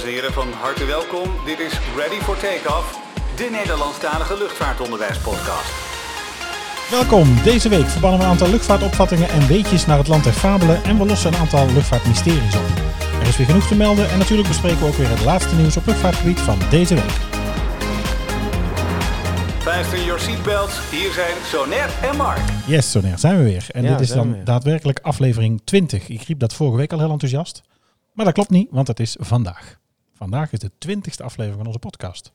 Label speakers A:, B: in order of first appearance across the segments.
A: Dames en heren, van harte welkom. Dit is Ready for Takeoff, de Nederlandstalige luchtvaartonderwijspodcast.
B: Welkom. Deze week verbannen we een aantal luchtvaartopvattingen en weetjes naar het land der fabelen en we lossen een aantal luchtvaartmysteries op. Er is weer genoeg te melden en natuurlijk bespreken we ook weer het laatste nieuws op luchtvaartgebied van deze week.
A: Fasten your seatbelts. Hier zijn Soner en Mark.
B: Yes, zo neer zijn we weer. En
C: Ja,
B: dit is dan daadwerkelijk aflevering 20. Ik riep dat vorige week al heel enthousiast. Maar dat klopt niet, want het is vandaag. Vandaag is de 20ste aflevering van onze podcast.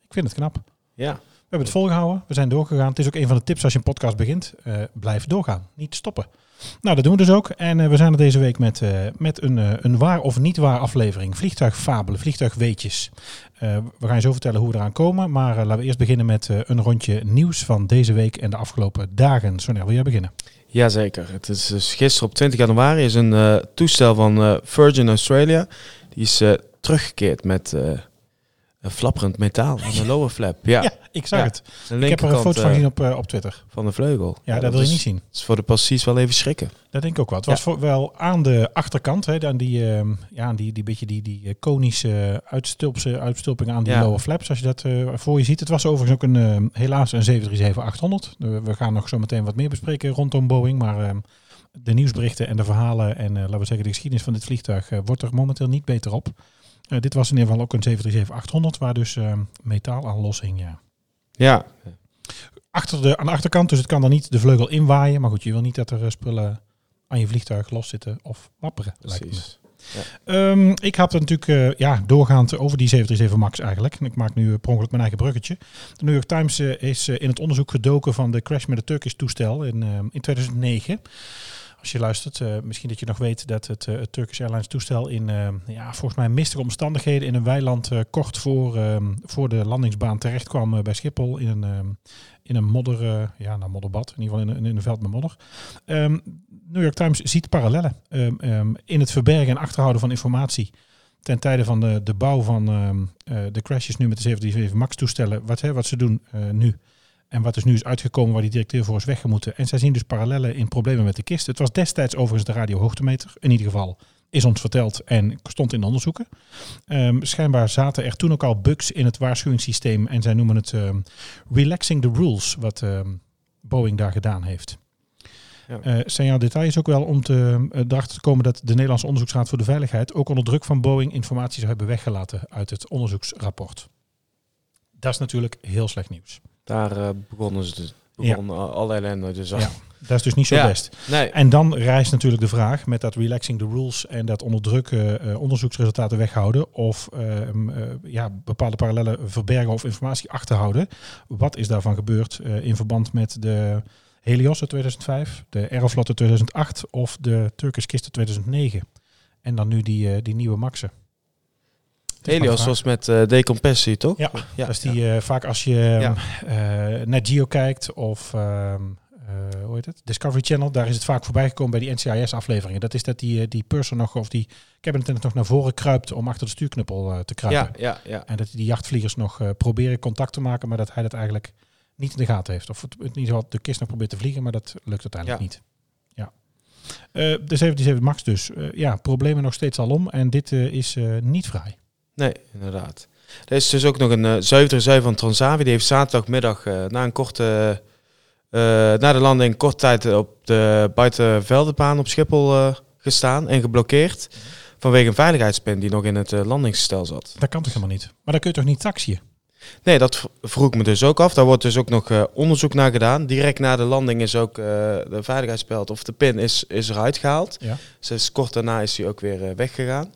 B: Ik vind het knap.
C: Ja,
B: We hebben het volgehouden, we zijn doorgegaan. Het is ook een van de tips als je een podcast begint. Eh, blijf doorgaan, niet stoppen. Nou, dat doen we dus ook. En eh, we zijn er deze week met, eh, met een, een waar of niet waar aflevering. Vliegtuigfabelen, vliegtuigweetjes. We gaan je zo vertellen hoe we eraan komen. Maar laten we eerst beginnen met een rondje nieuws van deze week en de afgelopen dagen. Sonja, wil jij beginnen?
C: Jazeker. Het is dus gisteren op 20 januari is een toestel van Virgin Australia. Die is teruggekeerd met eh, een flapperend metaal aan de lower flap. Ja,
B: ik zag
C: Ja.
B: het. Ik heb er een foto van
C: eh,
B: gezien op, eh, op Twitter.
C: van de vleugel.
B: Ja, dat wil je
C: is-
B: niet zien.
C: Dat is voor de passies wel even schrikken.
B: Dat denk ik ook wel. Het was voor- wel aan de achterkant, hè, aan die, ehm, ja, aan die, die beetje die, die konische uitstulpse, uitstulping aan die lower flaps, als je dat voor je ziet. Het was overigens ook een, ehm, helaas een 737-800. Eh, we gaan nog zo meteen wat meer bespreken rondom Boeing, maar ehm, de nieuwsberichten en de verhalen en laten we zeggen de geschiedenis van dit vliegtuig wordt er momenteel niet beter op. Eh, dit was in ieder geval ook een 737-800, waar dus ehm, metaal aan los hing, ja.
C: Ja,
B: Achter de, aan de achterkant, dus het kan dan niet de vleugel inwaaien. Maar goed, je wil niet dat er eh, spullen aan je vliegtuig loszitten of wapperen.
C: precies.
B: Ehm, ik had het natuurlijk eh, ja, doorgaand over die 737 MAX eigenlijk. En ik maak nu per ongeluk mijn eigen bruggetje. De New York Times is in het onderzoek gedoken van de crash met het Turkish toestel in, ehm, in 2009. Als je luistert, eh, misschien dat je nog weet dat het, eh, Turkish Airlines toestel in ehm, ja, volgens mij mistige omstandigheden in een weiland eh, kort voor, ehm, voor de landingsbaan terecht kwam bij Schiphol in een, ehm, in een modder, ja, nou, modderbad, in ieder geval in een, in een veld met modder. New York Times ziet parallellen in het verbergen en achterhouden van informatie ten tijde van de, de bouw van de crashes nu met de 737 MAX toestellen, wat, hè, wat ze doen nu. En wat dus nu is uitgekomen waar die directeur voor is weggemoeten. En zij zien dus parallellen in problemen met de kist. Het was destijds overigens de radiohoogtemeter. In ieder geval is ons verteld en stond in de onderzoeken. Ehm, schijnbaar zaten er toen ook al bugs in het waarschuwingssysteem. En zij noemen het ehm, relaxing the rules, wat ehm, Boeing daar gedaan heeft.
C: Ja.
B: Eh, zijn jouw details ook wel om te, eh, erachter te komen dat de Nederlandse Onderzoeksraad voor de Veiligheid ook onder druk van Boeing informatie zou hebben weggelaten uit het onderzoeksrapport. Dat is natuurlijk heel slecht nieuws.
C: Daar eh, begonnen ze dus. Begon al alle ellende dus.
B: Ja. Dat is dus niet zo
C: Ja.
B: best.
C: Nee,
B: En dan rijst natuurlijk de vraag met dat relaxing the rules en dat onder druk eh, eh, onderzoeksresultaten weghouden of ehm, eh, ja, bepaalde parallellen verbergen of informatie achterhouden. Wat is daarvan gebeurd in verband met de Helios uit 2005, de Aeroflot uit 2008 of de Turkish Kist uit 2009? En dan nu die, die nieuwe Maxen.
C: Helios was met eh, decompressie, toch?
B: Ja,
C: ja.
B: dat is die eh, vaak als je
C: Ja.
B: eh, naar Geo kijkt of ehm, eh, hoe heet het? Discovery Channel, daar is het vaak voorbij gekomen bij die NCIS-afleveringen. Dat is dat die, die person nog, of die cabin attendant nog naar voren kruipt om achter de stuurknuppel te kruipen.
C: ja, ja, ja.
B: En dat die jachtvliegers nog proberen contact te maken, maar dat hij dat eigenlijk niet in de gaten heeft. Of het, in ieder geval de kist nog probeert te vliegen, maar dat lukt uiteindelijk
C: Ja.
B: niet. Ja. Eh, de 77 MAX dus. Ja, problemen nog steeds al om. En dit is niet vrij.
C: Nee, inderdaad. Er is dus ook nog een uh, 737 van Transavia. Die heeft zaterdagmiddag eh, na een korte... eh, na de landing kort tijd op de buitenveldenbaan op Schiphol eh, gestaan en geblokkeerd. Vanwege een veiligheidspin die nog in het eh, landingsstel zat.
B: Dat kan toch helemaal niet? Maar dan kun je toch niet taxiën?
C: Nee, dat vroeg ik me dus ook af. Daar wordt dus ook nog eh, onderzoek naar gedaan. Direct na de landing is ook eh, de veiligheidspeld of de pin is, is eruit gehaald.
B: Ja.
C: Dus kort daarna is hij ook weer eh, weggegaan.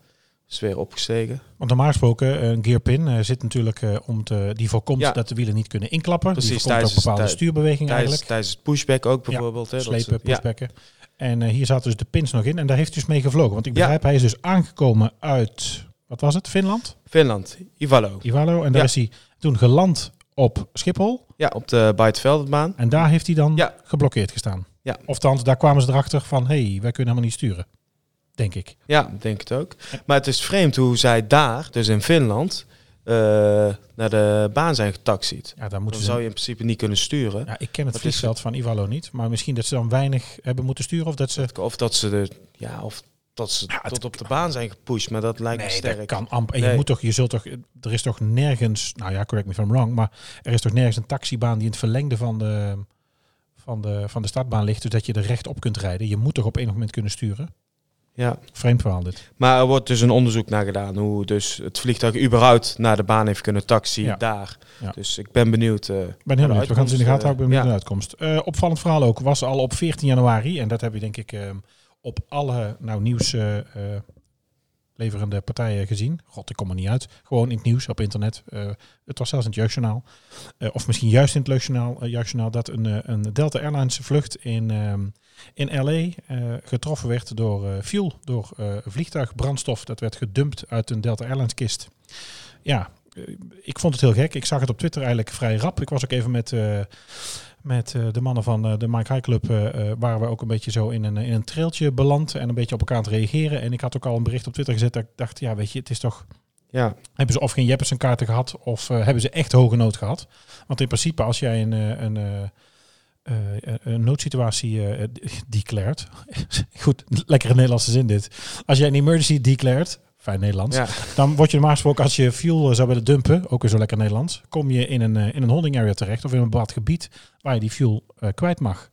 C: Is weer opgestegen.
B: Want normaal gesproken, eh, een gearpin eh, zit natuurlijk eh, om te, die voorkomt
C: Ja.
B: dat de wielen niet kunnen inklappen.
C: Precies,
B: die voorkomt ook
C: tijdens-
B: bepaalde
C: tij-
B: stuurbeweging
C: Tijdens,
B: eigenlijk.
C: tijdens het pushback ook bijvoorbeeld. hè, dat
B: Slepen,
C: ja.
B: pushbacken. En hier zaten dus de pins nog in en daar heeft hij dus mee gevlogen. Want ik
C: Ja.
B: begrijp, hij is dus aangekomen uit, wat was het, Finland?
C: Finland, Ivalo.
B: Ivalo. En daar
C: Ja.
B: is hij toen geland op Schiphol.
C: Ja, op de Buitenveldbaan.
B: En daar heeft hij dan
C: Ja.
B: geblokkeerd gestaan.
C: Ja.
B: Oftans, daar kwamen ze erachter van, hé, hey, wij kunnen helemaal niet sturen. Denk ik.
C: Ja, denk het ook. Maar het is vreemd hoe zij daar, dus in Finland, eh, naar de baan zijn getaxied.
B: Ja, daar
C: Dan
B: moeten ze...
C: zou je in principe niet kunnen sturen.
B: Ja, ik ken het vliegveld van Ivalo niet. Maar misschien dat ze dan weinig hebben moeten sturen. Of dat ze...
C: Of dat ze de, ja, of tot ze
B: Ja,
C: tot op de baan zijn gepusht, maar dat lijkt me sterk.
B: dat kan amper. En je moet toch, je zult toch, er is toch nergens, nou ja, correct me if I'm wrong, maar er is toch nergens een taxibaan die in het verlengde van de, van de, van de startbaan ligt, zodat je er recht op kunt rijden. Je moet toch op enig moment kunnen sturen.
C: Ja,
B: Vreemd verhaal dit.
C: maar er wordt dus een onderzoek naar gedaan hoe dus het vliegtuig überhaupt naar de baan heeft kunnen taxi
B: Ja.
C: daar.
B: Ja.
C: Dus ik ben benieuwd. eh,
B: Ik ben heel benieuwd. We gaan het in de gaten houden. Naar de uitkomst. Eh, opvallend verhaal ook was al op 14 januari. En dat heb je denk ik eh, op alle nou, nieuws eh, eh, leverende partijen gezien. God, ik kom er niet uit. Gewoon in het nieuws, op internet. Eh, het was zelfs in het jeugdjournaal. Eh, of misschien juist in het jeugdjournaal, eh, jeugdjournaal dat een, eh, een Delta Airlines vlucht in, ehm, in LA eh, getroffen werd door eh, fuel, door eh, vliegtuigbrandstof. Dat werd gedumpt uit een Delta Airlines kist. Ja, eh, ik vond het heel gek. Ik zag het op Twitter eigenlijk vrij rap. Ik was ook even met, eh, met eh, de mannen van eh, de Mike High Club, eh, eh, waren we ook een beetje zo in een, in een trailtje beland en een beetje op elkaar aan het reageren. En ik had ook al een bericht op Twitter gezet dat ik dacht, ja weet je, het is toch,
C: Ja,
B: hebben ze of geen Jeppesen kaarten gehad of eh, hebben ze echt hoge nood gehad? Want in principe als jij een, eh, een, eh, eh, een noodsituatie eh declared, goed, lekkere Nederlandse zin dit. Als jij een emergency declared, fijn Nederlands,
C: ja.
B: dan word je normaal gesproken als je fuel eh, zou willen dumpen, ook weer zo lekker Nederlands, kom je in een, eh, in een holding area terecht of in een bepaald gebied waar je die fuel eh, kwijt mag.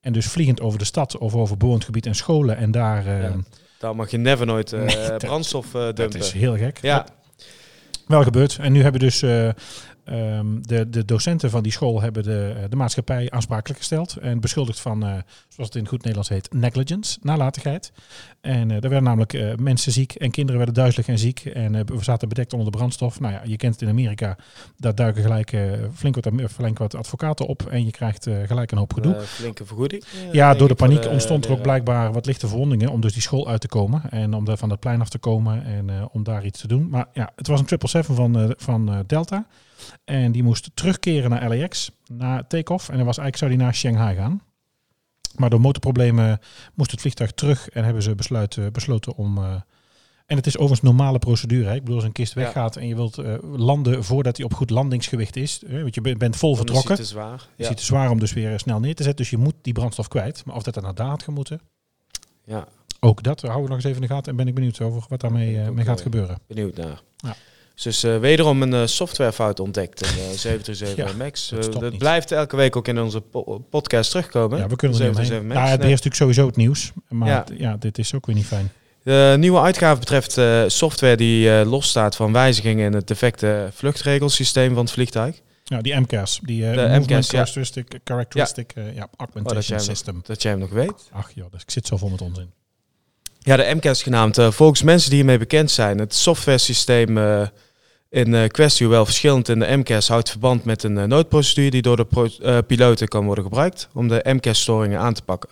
B: En dus vliegend over de stad of over bewoond gebied en scholen en daar... eh,
C: Ja, Daar mag je never nooit eh,
B: Nee, dat-
C: brandstof eh,
B: dat
C: dumpen.
B: is heel gek.
C: ja,
B: Wel gebeurd. En nu hebben dus eh, ehm, de, de docenten van die school hebben de, eh, de maatschappij aansprakelijk gesteld. En beschuldigd van, eh, zoals het in goed Nederlands heet, negligence, nalatigheid. En eh er werden namelijk eh, mensen ziek en kinderen werden duizelig en ziek. En we zaten bedekt onder de brandstof. Nou ja, je kent het in Amerika. Daar duiken gelijk eh, flink, wat, flink wat advocaten op. En je krijgt eh, gelijk een hoop gedoe.
C: Flinke vergoeding.
B: Ja, door de paniek ontstond er ook blijkbaar wat lichte verwondingen om dus die school uit te komen en om daar van het plein af te komen en eh, om daar iets te doen. Maar ja, het was een 777 van, eh, van eh, Delta en die moest terugkeren naar LAX na take-off en dan was eigenlijk zou die naar Shanghai gaan. Maar door motorproblemen moest het vliegtuig terug en hebben ze besluit, besloten om... eh, en het is overigens normale procedure. Hè? Ik bedoel, als een kist
C: Ja.
B: weggaat en je wilt eh, landen voordat hij op goed landingsgewicht is. Hè? Want je bent- vol
C: Dan is hij
B: vertrokken.
C: te zwaar.
B: Je
C: Ja.
B: ziet het zwaar om dus weer eh, snel neer te zetten. Dus je moet die brandstof kwijt. Maar of dat er inderdaad had gemoeten,
C: ja,
B: ook dat houden we nog eens even in de gaten. En ben ik benieuwd over wat daarmee eh, mee gaat
C: eh,
B: gebeuren.
C: benieuwd naar.
B: Ja.
C: Dus eh, wederom een eh, softwarefout ontdekt in de 737
B: Ja,
C: MAX.
B: dat
C: Eh, blijft elke week ook in onze po- podcast terugkomen.
B: Ja, we kunnen er niet omheen.
C: 737
B: Ja,
C: MAX.
B: het
C: Nee.
B: is natuurlijk sowieso het nieuws. Maar
C: Ja.
B: ja. ja, dit is ook weer niet fijn.
C: De nieuwe uitgave betreft eh, software die eh, losstaat van wijzigingen in het defecte vluchtregelsysteem van het vliegtuig.
B: Ja, die MCAS. Die eh
C: De
B: Movement
C: MCAS, ja.
B: Characteristic, characteristic eh, ja,
C: Oh, dat,
B: Augmentation System.
C: nog, dat jij hem nog weet.
B: Ach joh, dus ik zit zo vol met onzin.
C: Ja, de MCAS genaamd. eh, volgens mensen die hiermee bekend zijn, het softwaresysteem eh, in eh, kwestie, hoewel verschillend in de MCAS, houdt verband met een eh, noodprocedure die door de eh, piloten kan worden gebruikt om de MCAS-storingen aan te pakken.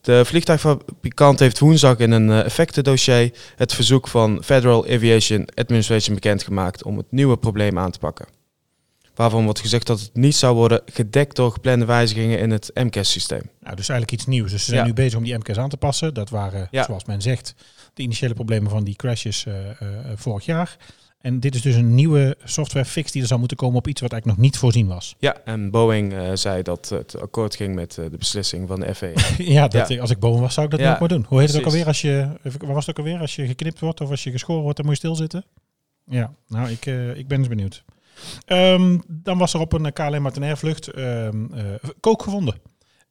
C: De vliegtuigfabrikant heeft woensdag in een effectendossier het verzoek van Federal Aviation Administration bekendgemaakt om het nieuwe probleem aan te pakken. Waarvan wordt gezegd dat het niet zou worden gedekt door geplande wijzigingen in het MCAS-systeem.
B: Nou, dus eigenlijk iets nieuws. Dus ze zijn
C: Ja.
B: nu bezig om die MCAS aan te passen. Dat waren,
C: Ja.
B: zoals men zegt, de initiële problemen van die crashes vorig jaar. En dit is dus een nieuwe software fix die er zou moeten komen op iets wat eigenlijk nog niet voorzien was.
C: Ja, en Boeing eh, zei dat het akkoord ging met eh, de beslissing van de FAA.
B: ja, dat,
C: Ja.
B: als ik boven was, zou ik dat
C: Ja,
B: ook maar doen. Hoe heet het ook alweer als je, wat was het ook alweer? Als je geknipt wordt of als je geschoren wordt, dan moet je stilzitten? Ja, nou, ik, eh, ik ben eens benieuwd. Ehm, dan was er op een KLM Martinair vlucht ehm, eh, kook gevonden.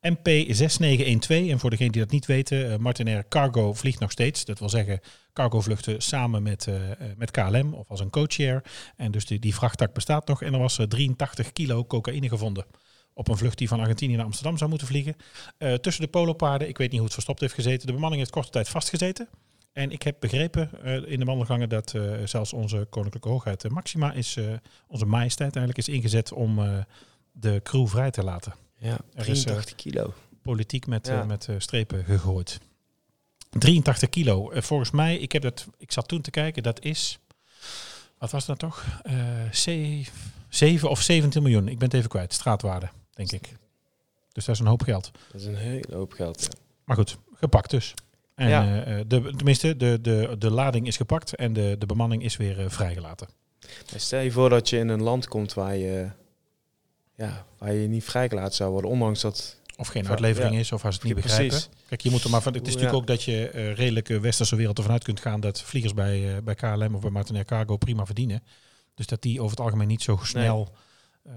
B: MP6912. En voor degenen die dat niet weten, eh, Martinair Cargo vliegt nog steeds. Dat wil zeggen, cargo vluchten samen met, eh, eh, met KLM of als een co-chair. En dus die, die vrachttak bestaat nog. En er was eh, 83 kilo cocaïne gevonden. Op een vlucht die van Argentinië naar Amsterdam zou moeten vliegen. Tussen de polopaarden, ik weet niet hoe het verstopt heeft gezeten. De bemanning heeft korte tijd vastgezeten. En ik heb begrepen in de wandelgangen dat zelfs onze koninklijke hoogheid Maxima is, onze majesteit eigenlijk is ingezet om de crew vrij te laten.
C: Ja,
B: Er is,
C: 83 kilo.
B: Politiek met,
C: Ja.
B: eh, met eh, strepen gegooid. 83 kilo. Eh, volgens mij, ik, heb dat, ik zat toen te kijken, dat is, wat was dat toch? Eh 7 of 17 miljoen. Ik ben het even kwijt, straatwaarde, denk ik. Dus dat is een hoop geld.
C: Dat is een hele hoop geld. Ja.
B: Maar goed, gepakt dus. En
C: Ja.
B: eh, eh, de, tenminste, de, de, de lading is gepakt en de, de bemanning is weer eh, vrijgelaten.
C: Maar Stel je voor dat je in een land komt waar je, ja, waar je niet vrijgelaten zou worden, ondanks dat...
B: Of geen uitlevering
C: ja.
B: is, of als het niet
C: Ja,
B: begrijpen.
C: precies.
B: Kijk, je moet er maar van. Het is natuurlijk ook dat je redelijk eh, westerse wereld ervan uit kunt gaan dat vliegers bij, eh, bij KLM of bij Martinair Cargo prima verdienen. Dus dat die over het algemeen niet zo snel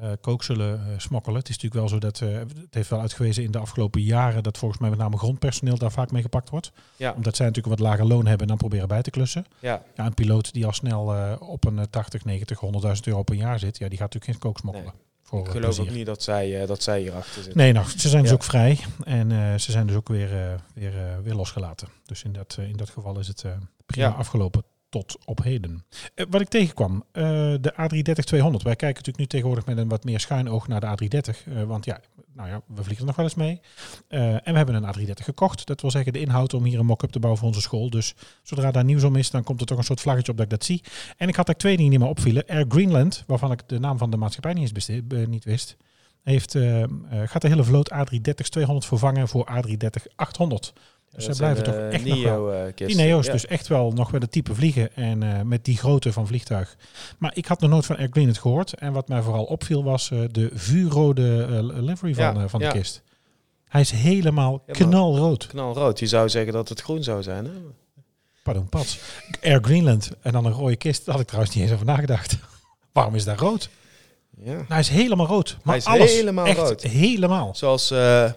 B: eh, kook zullen smokkelen. Het is natuurlijk wel zo dat het heeft wel uitgewezen in de afgelopen jaren dat volgens mij met name grondpersoneel daar vaak mee gepakt wordt. Omdat zij natuurlijk een wat lager loon hebben en dan proberen bij te klussen.
C: Ja,
B: een piloot die al snel op een eh, 80, 90, 100.000 euro per jaar zit, ja, die gaat natuurlijk geen kook smokkelen. Voor
C: ik geloof
B: plezier.
C: ook niet dat zij, eh, dat zij hierachter zitten.
B: Nee, nou, ze zijn dus
C: Ja.
B: ook vrij en eh, ze zijn dus ook weer, eh, weer, weer losgelaten. Dus in dat, in dat geval is het prima
C: Ja.
B: afgelopen tot op heden. Eh, wat ik tegenkwam, eh, de A330-200. Wij kijken natuurlijk nu tegenwoordig met een wat meer schuin oog naar de A330. eh, want ja, nou ja, we vliegen er nog wel eens mee. En we hebben een A330 gekocht. Dat wil zeggen de inhoud om hier een mock-up te bouwen voor onze school. Dus zodra daar nieuws om is, dan komt er toch een soort vlaggetje op dat ik dat zie. En ik had daar twee dingen die me opvielen. Air Greenland, waarvan ik de naam van de maatschappij niet, eens niet wist heeft, eh, eh, gaat de hele vloot A330-200 vervangen voor A330-800. Dus zij blijven toch echt nog wel.
C: Neo, eh,
B: Die Neo's
C: ja.
B: dus echt wel nog wel het type vliegen en eh, met die grootte van vliegtuig. Maar ik had nog nooit van Air Greenland gehoord. En wat mij vooral opviel was eh, de vuurrode eh, livery van,
C: Ja,
B: eh, van de
C: ja.
B: kist. Hij is helemaal
C: Helemaal.
B: knalrood.
C: Knalrood. Je zou zeggen dat het groen zou zijn. Hè?
B: Pardon, pats. Air Greenland en dan een rode kist. Daar had ik trouwens niet eens over nagedacht. Waarom is daar rood?
C: Ja.
B: Nou, hij is helemaal rood. Maar
C: Hij is
B: alles,
C: helemaal
B: echt
C: rood.
B: helemaal.
C: Zoals eh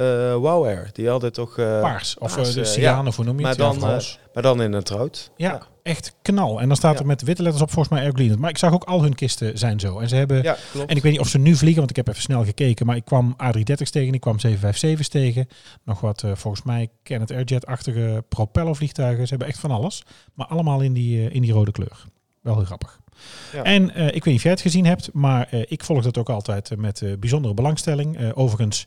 C: eh Wow Air. Die hadden toch... eh,
B: Paars. Of
C: paars,
B: eh, de cyaan,
C: ja.
B: of hoe noem je
C: Maar
B: het?
C: Dan,
B: of.
C: Maar dan in het rood.
B: Ja, echt knal. En dan staat er met witte letters op volgens mij Air Greenland. Maar ik zag ook al hun kisten zijn zo. En ze hebben... En ik weet niet of ze nu vliegen, want ik heb even snel gekeken. Maar ik kwam A330's tegen, ik kwam 757's tegen. Nog wat, volgens mij, Kenneth Airjet-achtige propellervliegtuigen. Ze hebben echt van alles. Maar allemaal in die, in die rode kleur. Wel heel grappig.
C: Ja.
B: En ik weet niet of jij het gezien hebt, maar ik volg dat ook altijd met bijzondere belangstelling. Overigens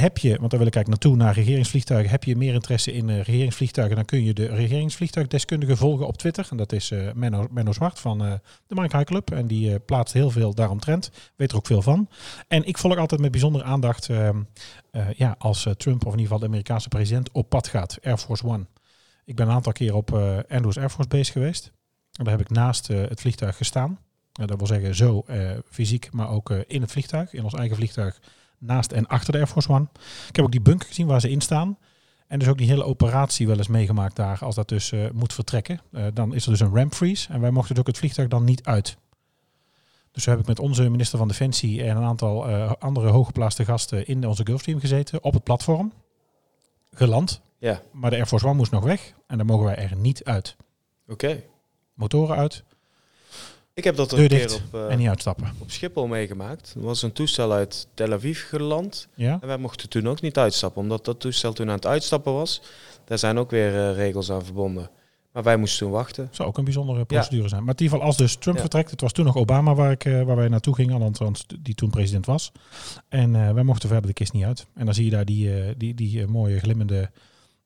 B: heb je, want daar wil ik eigenlijk naartoe, naar regeringsvliegtuigen. Heb je meer interesse in eh, regeringsvliegtuigen, dan kun je de regeringsvliegtuigdeskundige volgen op Twitter. En dat is eh, Menno, Menno Zwart van eh, de Mike High Club. En die plaatst heel veel daaromtrent. Weet er ook veel van. En ik volg altijd met bijzondere aandacht, ehm, eh, ja, als Trump of in ieder geval de Amerikaanse president op pad gaat. Air Force One. Ik ben een aantal keer op Andrews Air Force Base geweest. En daar heb ik naast het vliegtuig gestaan. Dat wil zeggen zo fysiek, maar ook in het vliegtuig. In ons eigen vliegtuig naast en achter de Air Force One. Ik heb ook die bunker gezien waar ze in staan. En dus ook die hele operatie wel eens meegemaakt daar, als dat dus eh, moet vertrekken. Eh, dan is er dus een ramp freeze en wij mochten dus ook het vliegtuig dan niet uit. Dus zo heb ik met onze minister van Defensie en een aantal eh, andere hooggeplaatste gasten in onze Gulfstream gezeten, op het platform. Geland.
C: Ja,
B: Maar de Air Force One moest nog weg en dan mogen wij er niet uit.
C: oké.
B: Motoren uit
C: Ik heb dat een keer op, eh,
B: en niet uitstappen.
C: op Schiphol meegemaakt. Er was een toestel uit Tel Aviv geland.
B: Ja?
C: En wij mochten toen ook niet uitstappen, omdat dat toestel toen aan het uitstappen was. Daar zijn ook weer eh, regels aan verbonden. Maar wij moesten toen wachten.
B: Zou ook een bijzondere procedure zijn. Maar in ieder geval, als dus Trump
C: Ja.
B: vertrekt, het was toen nog Obama waar, ik, eh, waar wij naartoe gingen, althans die toen president was. En wij mochten verder de kist niet uit. En dan zie je daar die, die, die mooie glimmende,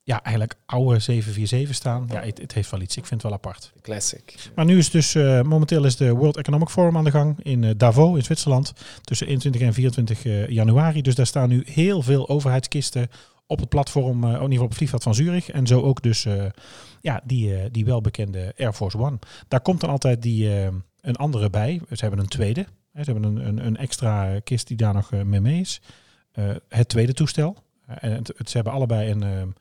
B: ja eigenlijk oude 747 staan. Ja, het, het heeft wel iets. Ik vind het wel apart.
C: Classic.
B: Maar nu is dus, eh, momenteel is de World Economic Forum aan de gang in eh, Davos in Zwitserland. Tussen 21 en 24 eh, januari. Dus daar staan nu heel veel overheidskisten op het platform, eh, in ieder geval op het vliegveld van Zurich. En zo ook dus ja, die, die welbekende Air Force One. Daar komt dan altijd die, een andere bij. Ze hebben een tweede. Hè, Ze hebben een, een, een extra kist die daar nog mee mee is. Het tweede toestel. En het, het- ze hebben allebei een,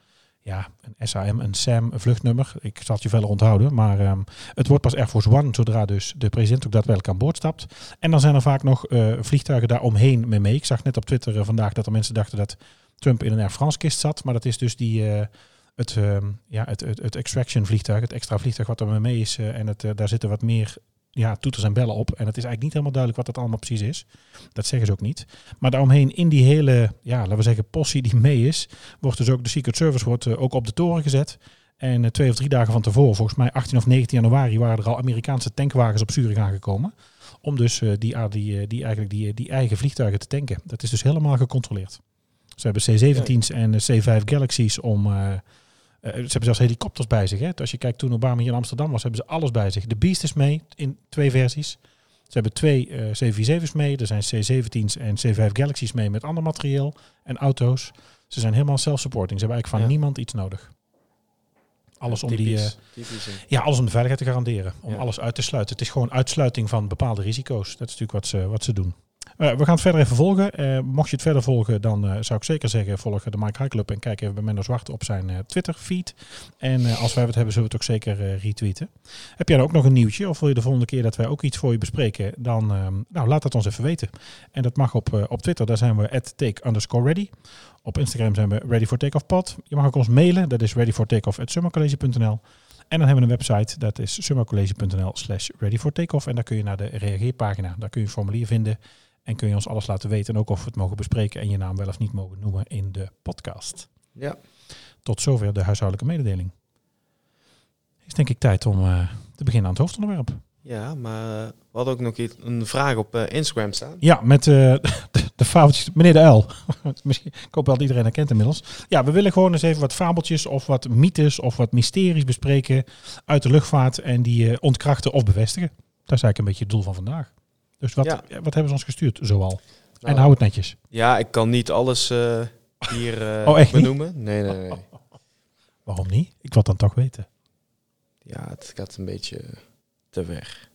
B: ja, een SAM, een SAM vluchtnummer. Ik zal het je verder onthouden. Maar ehm, het wordt pas Air Force One zodra dus de president ook daadwerkelijk aan boord stapt. En dan zijn er vaak nog eh, vliegtuigen daar omheen mee mee. Ik zag net op Twitter eh, vandaag dat er mensen dachten dat Trump in een Air France kist zat. Maar dat is dus die, eh, het, ehm, ja, het, het, het extraction vliegtuig, het extra vliegtuig wat er mee is. en het, daar zitten wat meer ja, toeters en bellen op. En het is eigenlijk niet helemaal duidelijk wat dat allemaal precies is. Dat zeggen ze ook niet. Maar daaromheen in die hele, ja, laten we zeggen, possie die mee is, wordt dus ook de Secret Service wordt, eh, ook op de toren gezet. En eh, twee of drie dagen van tevoren, volgens mij 18 of 19 januari, waren er al Amerikaanse tankwagens op Zurich aangekomen. Om dus eh, die, ah, die, die, eigenlijk die, die eigen vliegtuigen te tanken. Dat is dus helemaal gecontroleerd. Ze hebben C-17's en eh, C-5 Galaxies om... ze hebben zelfs helikopters bij zich. Hè? Als je kijkt toen Obama hier in Amsterdam was, hebben ze alles bij zich. De Beast is mee in twee versies. Ze hebben twee eh, C-47's mee. Er zijn C-17's en C-5 Galaxies mee met ander materieel en auto's. Ze zijn helemaal self-supporting. Ze hebben eigenlijk van
C: Ja.
B: niemand iets nodig. Alles om die... eh,
C: Typisch.
B: Ja, alles om de veiligheid te garanderen. Om
C: Ja.
B: alles uit te sluiten. Het is gewoon uitsluiting van bepaalde risico's. Dat is natuurlijk wat ze, wat ze doen. We gaan het verder even volgen. Eh, mocht je het verder volgen, dan eh, zou ik zeker zeggen, volg de Mike High Club en kijk even bij Menno Zwart op zijn eh, Twitter feed. En eh, als wij het hebben, zullen we het ook zeker eh, retweeten. Heb jij dan ook nog een nieuwtje? Of wil je de volgende keer dat wij ook iets voor je bespreken? Dan ehm, nou, laat het ons even weten. En dat mag op, eh, op Twitter, daar zijn we at take underscore ready. Op Instagram zijn we ready for. Je mag ook ons mailen, dat is ready for takeoff at summercollege.nl. En dan hebben we een website, dat is summercollege.nl slash. En daar kun je naar de reageerpagina, daar kun je een formulier vinden. En kun je ons alles laten weten en ook of we het mogen bespreken en je naam wel of niet mogen noemen in de podcast.
C: Ja.
B: Tot zover de huishoudelijke mededeling. Is denk ik tijd om eh, te beginnen aan het hoofdonderwerp.
C: Ja, maar eh, we hadden ook nog iets, een vraag op eh, Instagram staan.
B: Ja, met de, de fabeltjes. Meneer de L. Misschien, ik hoop dat iedereen herkent inmiddels. Ja, we willen gewoon eens even wat fabeltjes of wat mythes of wat mysteries bespreken uit de luchtvaart en die ontkrachten of bevestigen. Dat is eigenlijk een beetje het doel van vandaag. Dus wat,
C: Ja.
B: wat hebben ze ons gestuurd zoal?
C: Nou,
B: en hou het netjes.
C: Ja, ik kan niet alles eh, hier eh,
B: Oh,
C: benoemen. Nee, nee, nee.
B: Waarom niet? Ik wil het dan toch weten.
C: Ja, het gaat een beetje te ver.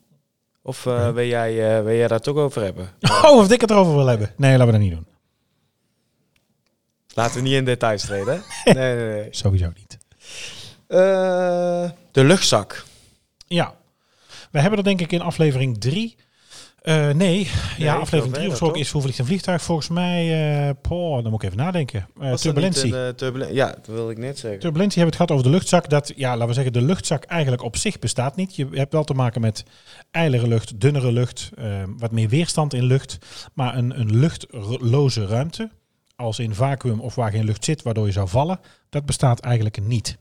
C: Of
B: Oké.
C: wil, jij, wil jij daar toch over hebben?
B: Oh, of ik het erover wil hebben. Nee, laten we dat niet doen.
C: Laten we niet in details treden. Nee, nee, nee.
B: Sowieso niet.
C: De luchtzak.
B: Ja, we hebben er denk ik in aflevering 3. Nee,
C: ik
B: ja, aflevering 3
C: verder,
B: besproken
C: toch?
B: is hoe vliegt een vliegtuig. Volgens mij, eh poh, dan moet ik even nadenken. Eh, turbulentie.
C: een, eh, ja, dat wilde ik net zeggen.
B: Turbulentie hebben we het gehad over de luchtzak. Dat, ja, laten we zeggen, de luchtzak eigenlijk op zich bestaat niet. Je hebt wel te maken met ijlere lucht, dunnere lucht, eh, wat meer weerstand in lucht. Maar een, een luchtloze ruimte, als in vacuüm of waar geen lucht zit, waardoor je zou vallen, dat bestaat eigenlijk niet.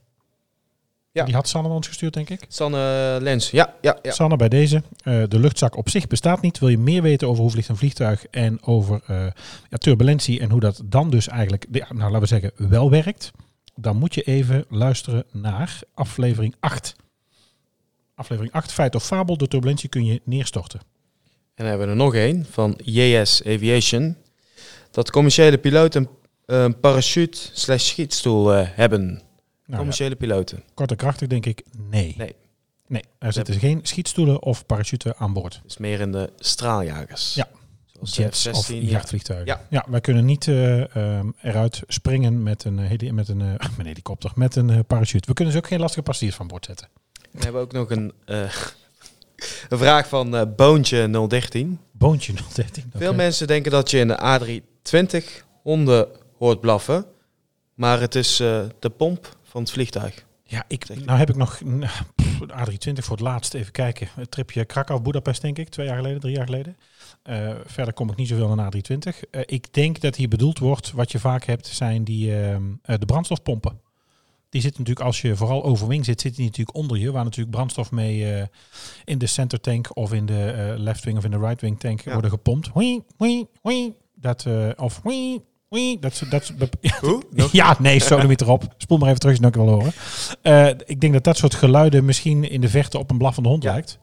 C: Ja.
B: Die had Sanne ons gestuurd, denk ik.
C: Sanne Lens. Ja, ja, ja.
B: Sanne, bij deze. eh, de luchtzak op zich bestaat niet. Wil je meer weten over hoe vliegt een vliegtuig en over eh, ja, turbulentie en hoe dat dan dus eigenlijk, ja, nou laten we zeggen, wel werkt, dan moet je even luisteren naar aflevering 8. Aflevering 8, feit of fabel, de turbulentie kun je neerstorten.
C: En dan hebben we er nog één van JS Aviation. Dat commerciële piloten een parachute slash schietstoel eh, hebben.
B: Nou, ja,
C: commerciële piloten.
B: kort en krachtig denk ik, nee.
C: Nee.
B: Nee, er zitten geen schietstoelen of parachute aan boord.
C: Dus meer in de straaljagers.
B: Ja.
C: Zoals
B: Jets
C: F-16,
B: of
C: ja.
B: jachtvliegtuigen.
C: Ja.
B: Ja. wij kunnen niet eh, ehm, eruit springen met een, eh, heli met een, eh, met een helikopter, met een eh, parachute. We kunnen dus ook geen lastige passagiers van boord zetten.
C: We hebben ook nog een, eh, een vraag van eh Boontje 013.
B: Boontje 013.
C: Veel mensen denken dat je in de A320 honden hoort blaffen. Maar het is eh, de pomp van het vliegtuig.
B: Ja, ik, nou heb ik nog pff, de A320 voor het laatst. Even kijken. Het tripje Krakau-Budapest, denk ik. Twee jaar geleden, drie jaar geleden. Eh, verder kom ik niet zoveel naar de A320. Eh, ik denk dat hier bedoeld wordt, wat je vaak hebt, zijn die, eh, de brandstofpompen. Die zitten natuurlijk, als je vooral overwing zit, zit die natuurlijk onder je. Waar natuurlijk brandstof mee in de center tank of in de left wing of in de right wing tank
C: Ja.
B: worden gepompt. Wee, wee, wee. Dat, of wee, wee. Dat, dat, ja,
C: Hoe?
B: ja, nee, zo niet erop. Spoel maar even terug het nog wil horen. Eh, ik denk dat dat soort geluiden misschien in de verte op een blaffende hond
C: Ja.
B: lijkt.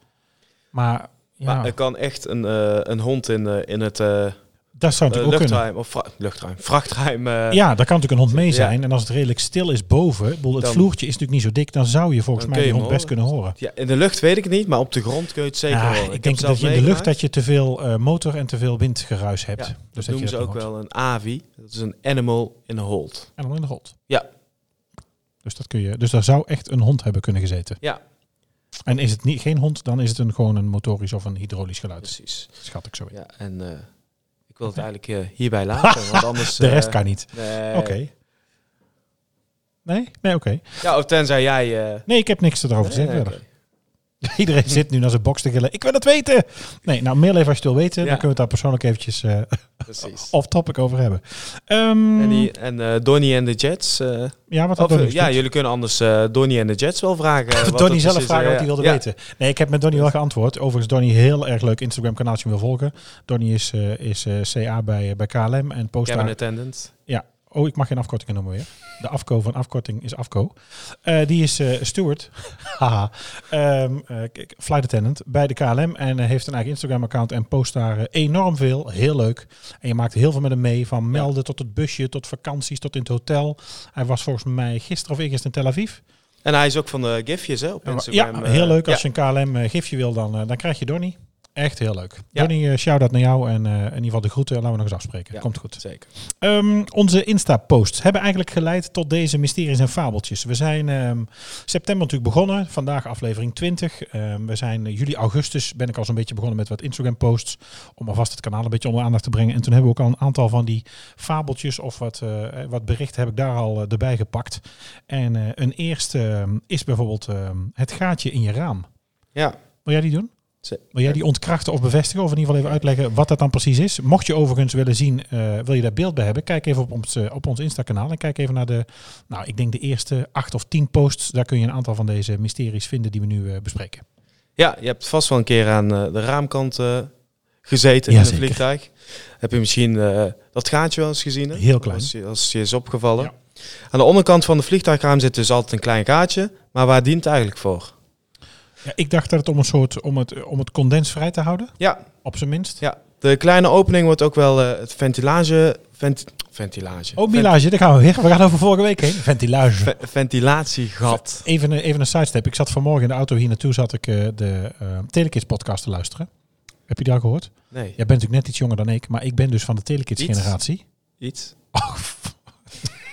B: Maar ja,
C: Maar er kan echt een, eh, een hond in, eh, in het
B: dat zou
C: eh,
B: natuurlijk ook kunnen.
C: luchtruim, of vra- luchtruim, vrachtruim. eh,
B: Ja, daar kan natuurlijk een hond mee zijn. En als het redelijk stil is boven, het
C: Dan-
B: vloertje is natuurlijk niet zo dik, dan zou je volgens mij die hond best kunnen horen.
C: Ja, in de lucht weet ik het niet, maar op de grond kun je het zeker
B: Ja,
C: horen.
B: ik denk dat je in de lucht dat je te veel eh, motor en te veel windgeruis hebt.
C: Ja,
B: dus
C: Dat noemen ze ook wel een AVI. Dat is een animal in a hold.
B: En dan in de grond.
C: Ja.
B: Dus, dat kun je, dus daar zou echt een hond hebben kunnen gezeten.
C: Ja,
B: En is het niet, geen hond, dan is het een, gewoon een motorisch of een hydraulisch geluid.
C: precies.
B: Schat ik zo in.
C: Ja, en wil het eigenlijk eh, hierbij laten, want anders...
B: De rest
C: eh,
B: kan niet.
C: nee.
B: Oké. Nee? Nee, oké.
C: Ja, of tenzij jij... eh,
B: Nee, ik heb niks erover te
C: nee,
B: zeggen. Iedereen zit nu naar zijn box te gillen. Ik wil het weten! Nee, nou, mail even als je het wil weten.
C: Ja.
B: Dan kunnen we het daar persoonlijk eventjes
C: Precies.
B: off-topic over hebben. Ehm,
C: En, die, en eh, Donnie en de Jets... eh,
B: ja, wat had
C: of, ja, jullie kunnen anders Donnie en de Jets wel vragen.
B: Donnie zelf vragen wat hij wilde
C: ja.
B: weten. Nee, ik heb met Donnie wel geantwoord. Overigens, Donnie heel erg leuk Instagram kanaaltje wil volgen. Donnie is, is CA bij, bij KLM en post
C: Cabin attendant.
B: Oh, ik mag geen afkortingen noemen weer. De afko van afkorting is afko. Eh, die is eh steward, haha, Ehm, eh, flight attendant bij de KLM en heeft een eigen Instagram-account en post daar enorm veel. Heel leuk. En je maakt heel veel met hem mee, van melden tot het busje, tot vakanties, tot in het hotel. Hij was volgens mij gisteren of eergisteren in Tel Aviv.
C: En hij is ook van de gifjes hè, op Instagram.
B: ja, heel leuk. Als je een KLM-gifje wil, dan, dan krijg je Donnie. Echt heel leuk.
C: Ja.
B: Johnny, eh, shout-out naar jou en eh, in ieder geval de groeten. Laten we nog eens afspreken.
C: Ja.
B: Komt goed.
C: Zeker.
B: Ehm, onze Insta-posts hebben eigenlijk geleid tot deze mysteries en fabeltjes. We zijn ehm, september natuurlijk begonnen. Vandaag aflevering 20. Ehm, we zijn eh, juli, augustus ben ik al zo'n beetje begonnen met wat Instagram-posts. Om alvast het kanaal een beetje onder aandacht te brengen. En toen hebben we ook al een aantal van die fabeltjes of wat, wat berichten heb ik daar al eh, erbij gepakt. En een eerste is bijvoorbeeld het gaatje in je raam.
C: Ja.
B: Wil jij die doen? Wil jij die ontkrachten of bevestigen? Of in ieder geval even uitleggen wat dat dan precies is? Mocht je overigens willen zien, eh, wil je daar beeld bij hebben? Kijk even op ons, eh, op ons Insta-kanaal. En kijk even naar de, nou, ik denk de eerste acht of tien posts. Daar kun je een aantal van deze mysteries vinden die we nu eh, bespreken.
C: Ja, je hebt vast wel een keer aan de raamkant gezeten
B: Ja,
C: in
B: zeker.
C: vliegtuig. Heb je misschien dat gaatje wel eens gezien? hè?
B: Heel klein.
C: Als je, als je is opgevallen.
B: Ja.
C: Aan de onderkant van de vliegtuigraam zit dus altijd een klein gaatje. Maar waar dient het eigenlijk voor?
B: Ja, ik dacht dat het om een soort, om het, om het condens vrij te houden,
C: Ja,
B: op zijn minst.
C: ja. de kleine opening wordt ook wel eh, het ventilage... Vent, ventilage.
B: Oh, milage, daar gaan we weer. We gaan over vorige week heen. Ventilage.
C: Ve- ventilatiegat.
B: Even, een- even een sidestep. Ik zat vanmorgen in de auto hier naartoe, zat ik eh, de eh Telekids podcast te luisteren. Heb je die al gehoord?
C: Nee,
B: Jij bent natuurlijk net iets jonger dan ik, maar ik ben dus van de Telekids
C: Iets.
B: generatie.
C: iets.
B: Oh,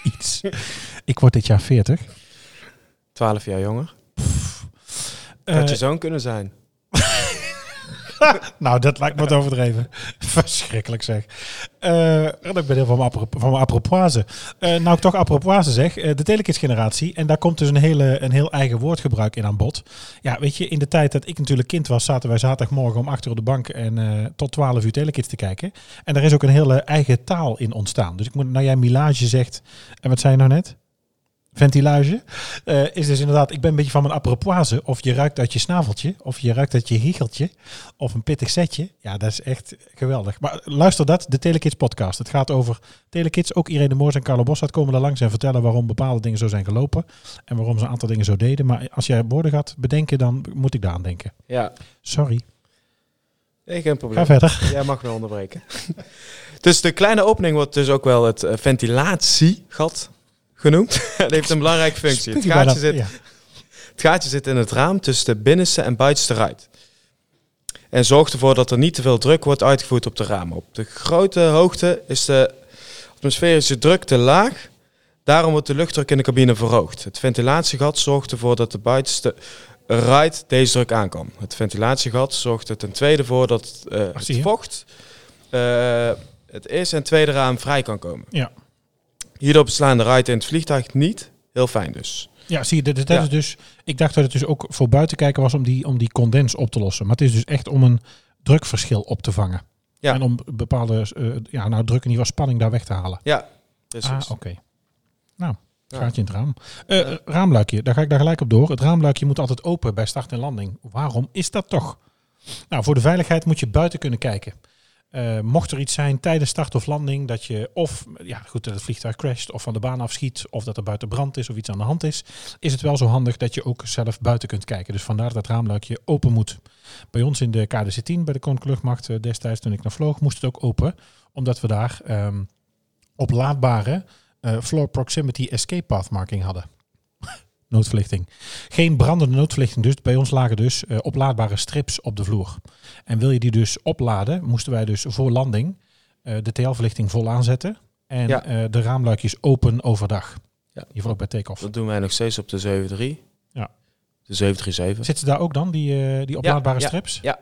B: iets. ik word dit jaar 40.
C: 12 jaar jonger.
B: Eh,
C: Had je zoon kunnen zijn.
B: nou, dat lijkt me wat overdreven. Verschrikkelijk zeg. Eh, ik ben heel van mijn, van mijn apropoise. Eh, nou, ik toch apropoise zeg. eh, de Telekids generatie. En daar komt dus een, hele, een heel eigen woordgebruik in aan bod. Ja, weet je, in de tijd dat ik natuurlijk kind was, zaten wij zaterdagmorgen om 8 uur op de bank en eh, tot 12 uur Telekids te kijken. En daar is ook een hele eigen taal in ontstaan. Dus ik moet, nou jij milage zegt, en wat zei je nou net? Ventilage. eh, is dus inderdaad, ik ben een beetje van mijn apropoise. Of je ruikt uit je snaveltje, of je ruikt uit je giecheltje, of een pittig setje. Ja, dat is echt geweldig. Maar luister dat, de Telekids podcast. Het gaat over Telekids. Ook Irene Moors en Carlo Bossart komen er langs en vertellen waarom bepaalde dingen zo zijn gelopen. En waarom ze een aantal dingen zo deden. Maar als jij woorden gaat bedenken, dan moet ik daar aan denken.
C: Ja,
B: Sorry.
C: nee, geen
B: Ga
C: probleem.
B: verder.
C: Jij mag me onderbreken. dus de kleine opening wordt dus ook wel het eh, ventilatiegat genoemd. Dat heeft een belangrijke functie. Het gaatje, zit, het gaatje zit in het raam tussen de binnenste en buitenste ruit. En zorgt ervoor dat er niet te veel druk wordt uitgevoerd op de ramen. Op de grote hoogte is de atmosferische druk te laag. Daarom wordt de luchtdruk in de cabine verhoogd. Het ventilatiegat zorgt ervoor dat de buitenste ruit deze druk aan kan. Het ventilatiegat zorgt er ten tweede voor dat
B: zie
C: het vocht eh, het eerste en tweede raam vrij kan komen.
B: Ja.
C: Hierdoor beslaan de ruiten in het vliegtuig niet. Heel fijn dus.
B: Ja, zie je, dat, dat
C: Ja.
B: is dus. Ik dacht dat het dus ook voor buiten kijken was om die, om die condens op te lossen. Maar het is dus echt om een drukverschil op te vangen.
C: Ja.
B: En om bepaalde eh, ja, nou, druk in ieder spanning daar weg te halen.
C: Ja, precies.
B: Ah, oké. Nou,
C: Ja.
B: gaatje in het raam. Eh, Raamluikje, daar ga ik daar gelijk op door. Het raamluikje moet altijd open bij start en landing. Waarom is dat toch? Nou, voor de veiligheid moet je buiten kunnen kijken. Eh, mocht er iets zijn tijdens start of landing dat je of ja, goed, dat het vliegtuig crasht of van de baan afschiet of dat er buiten brand is of iets aan de hand is, is het wel zo handig dat je ook zelf buiten kunt kijken. Dus vandaar dat raamluikje open moet. Bij ons in de KDC-10 bij de Koninklijke Luchtmacht eh, destijds toen ik naar vloog, moest het ook open, omdat we daar ehm, oplaadbare eh, floor proximity escape path marking hadden. Noodverlichting. Geen brandende noodverlichting dus. Bij ons lagen dus eh, oplaadbare strips op de vloer. En wil je die dus opladen, moesten wij dus voor landing eh, de TL-verlichting vol aanzetten. En
C: Ja.
B: eh, de raamluikjes open overdag.
C: Ja.
B: Geval ook bij take-off.
C: Dat doen wij nog steeds op de 73.
B: Ja.
C: De 737.
B: Zitten daar ook dan, die, die oplaadbare
C: ja.
B: strips?
C: Ja.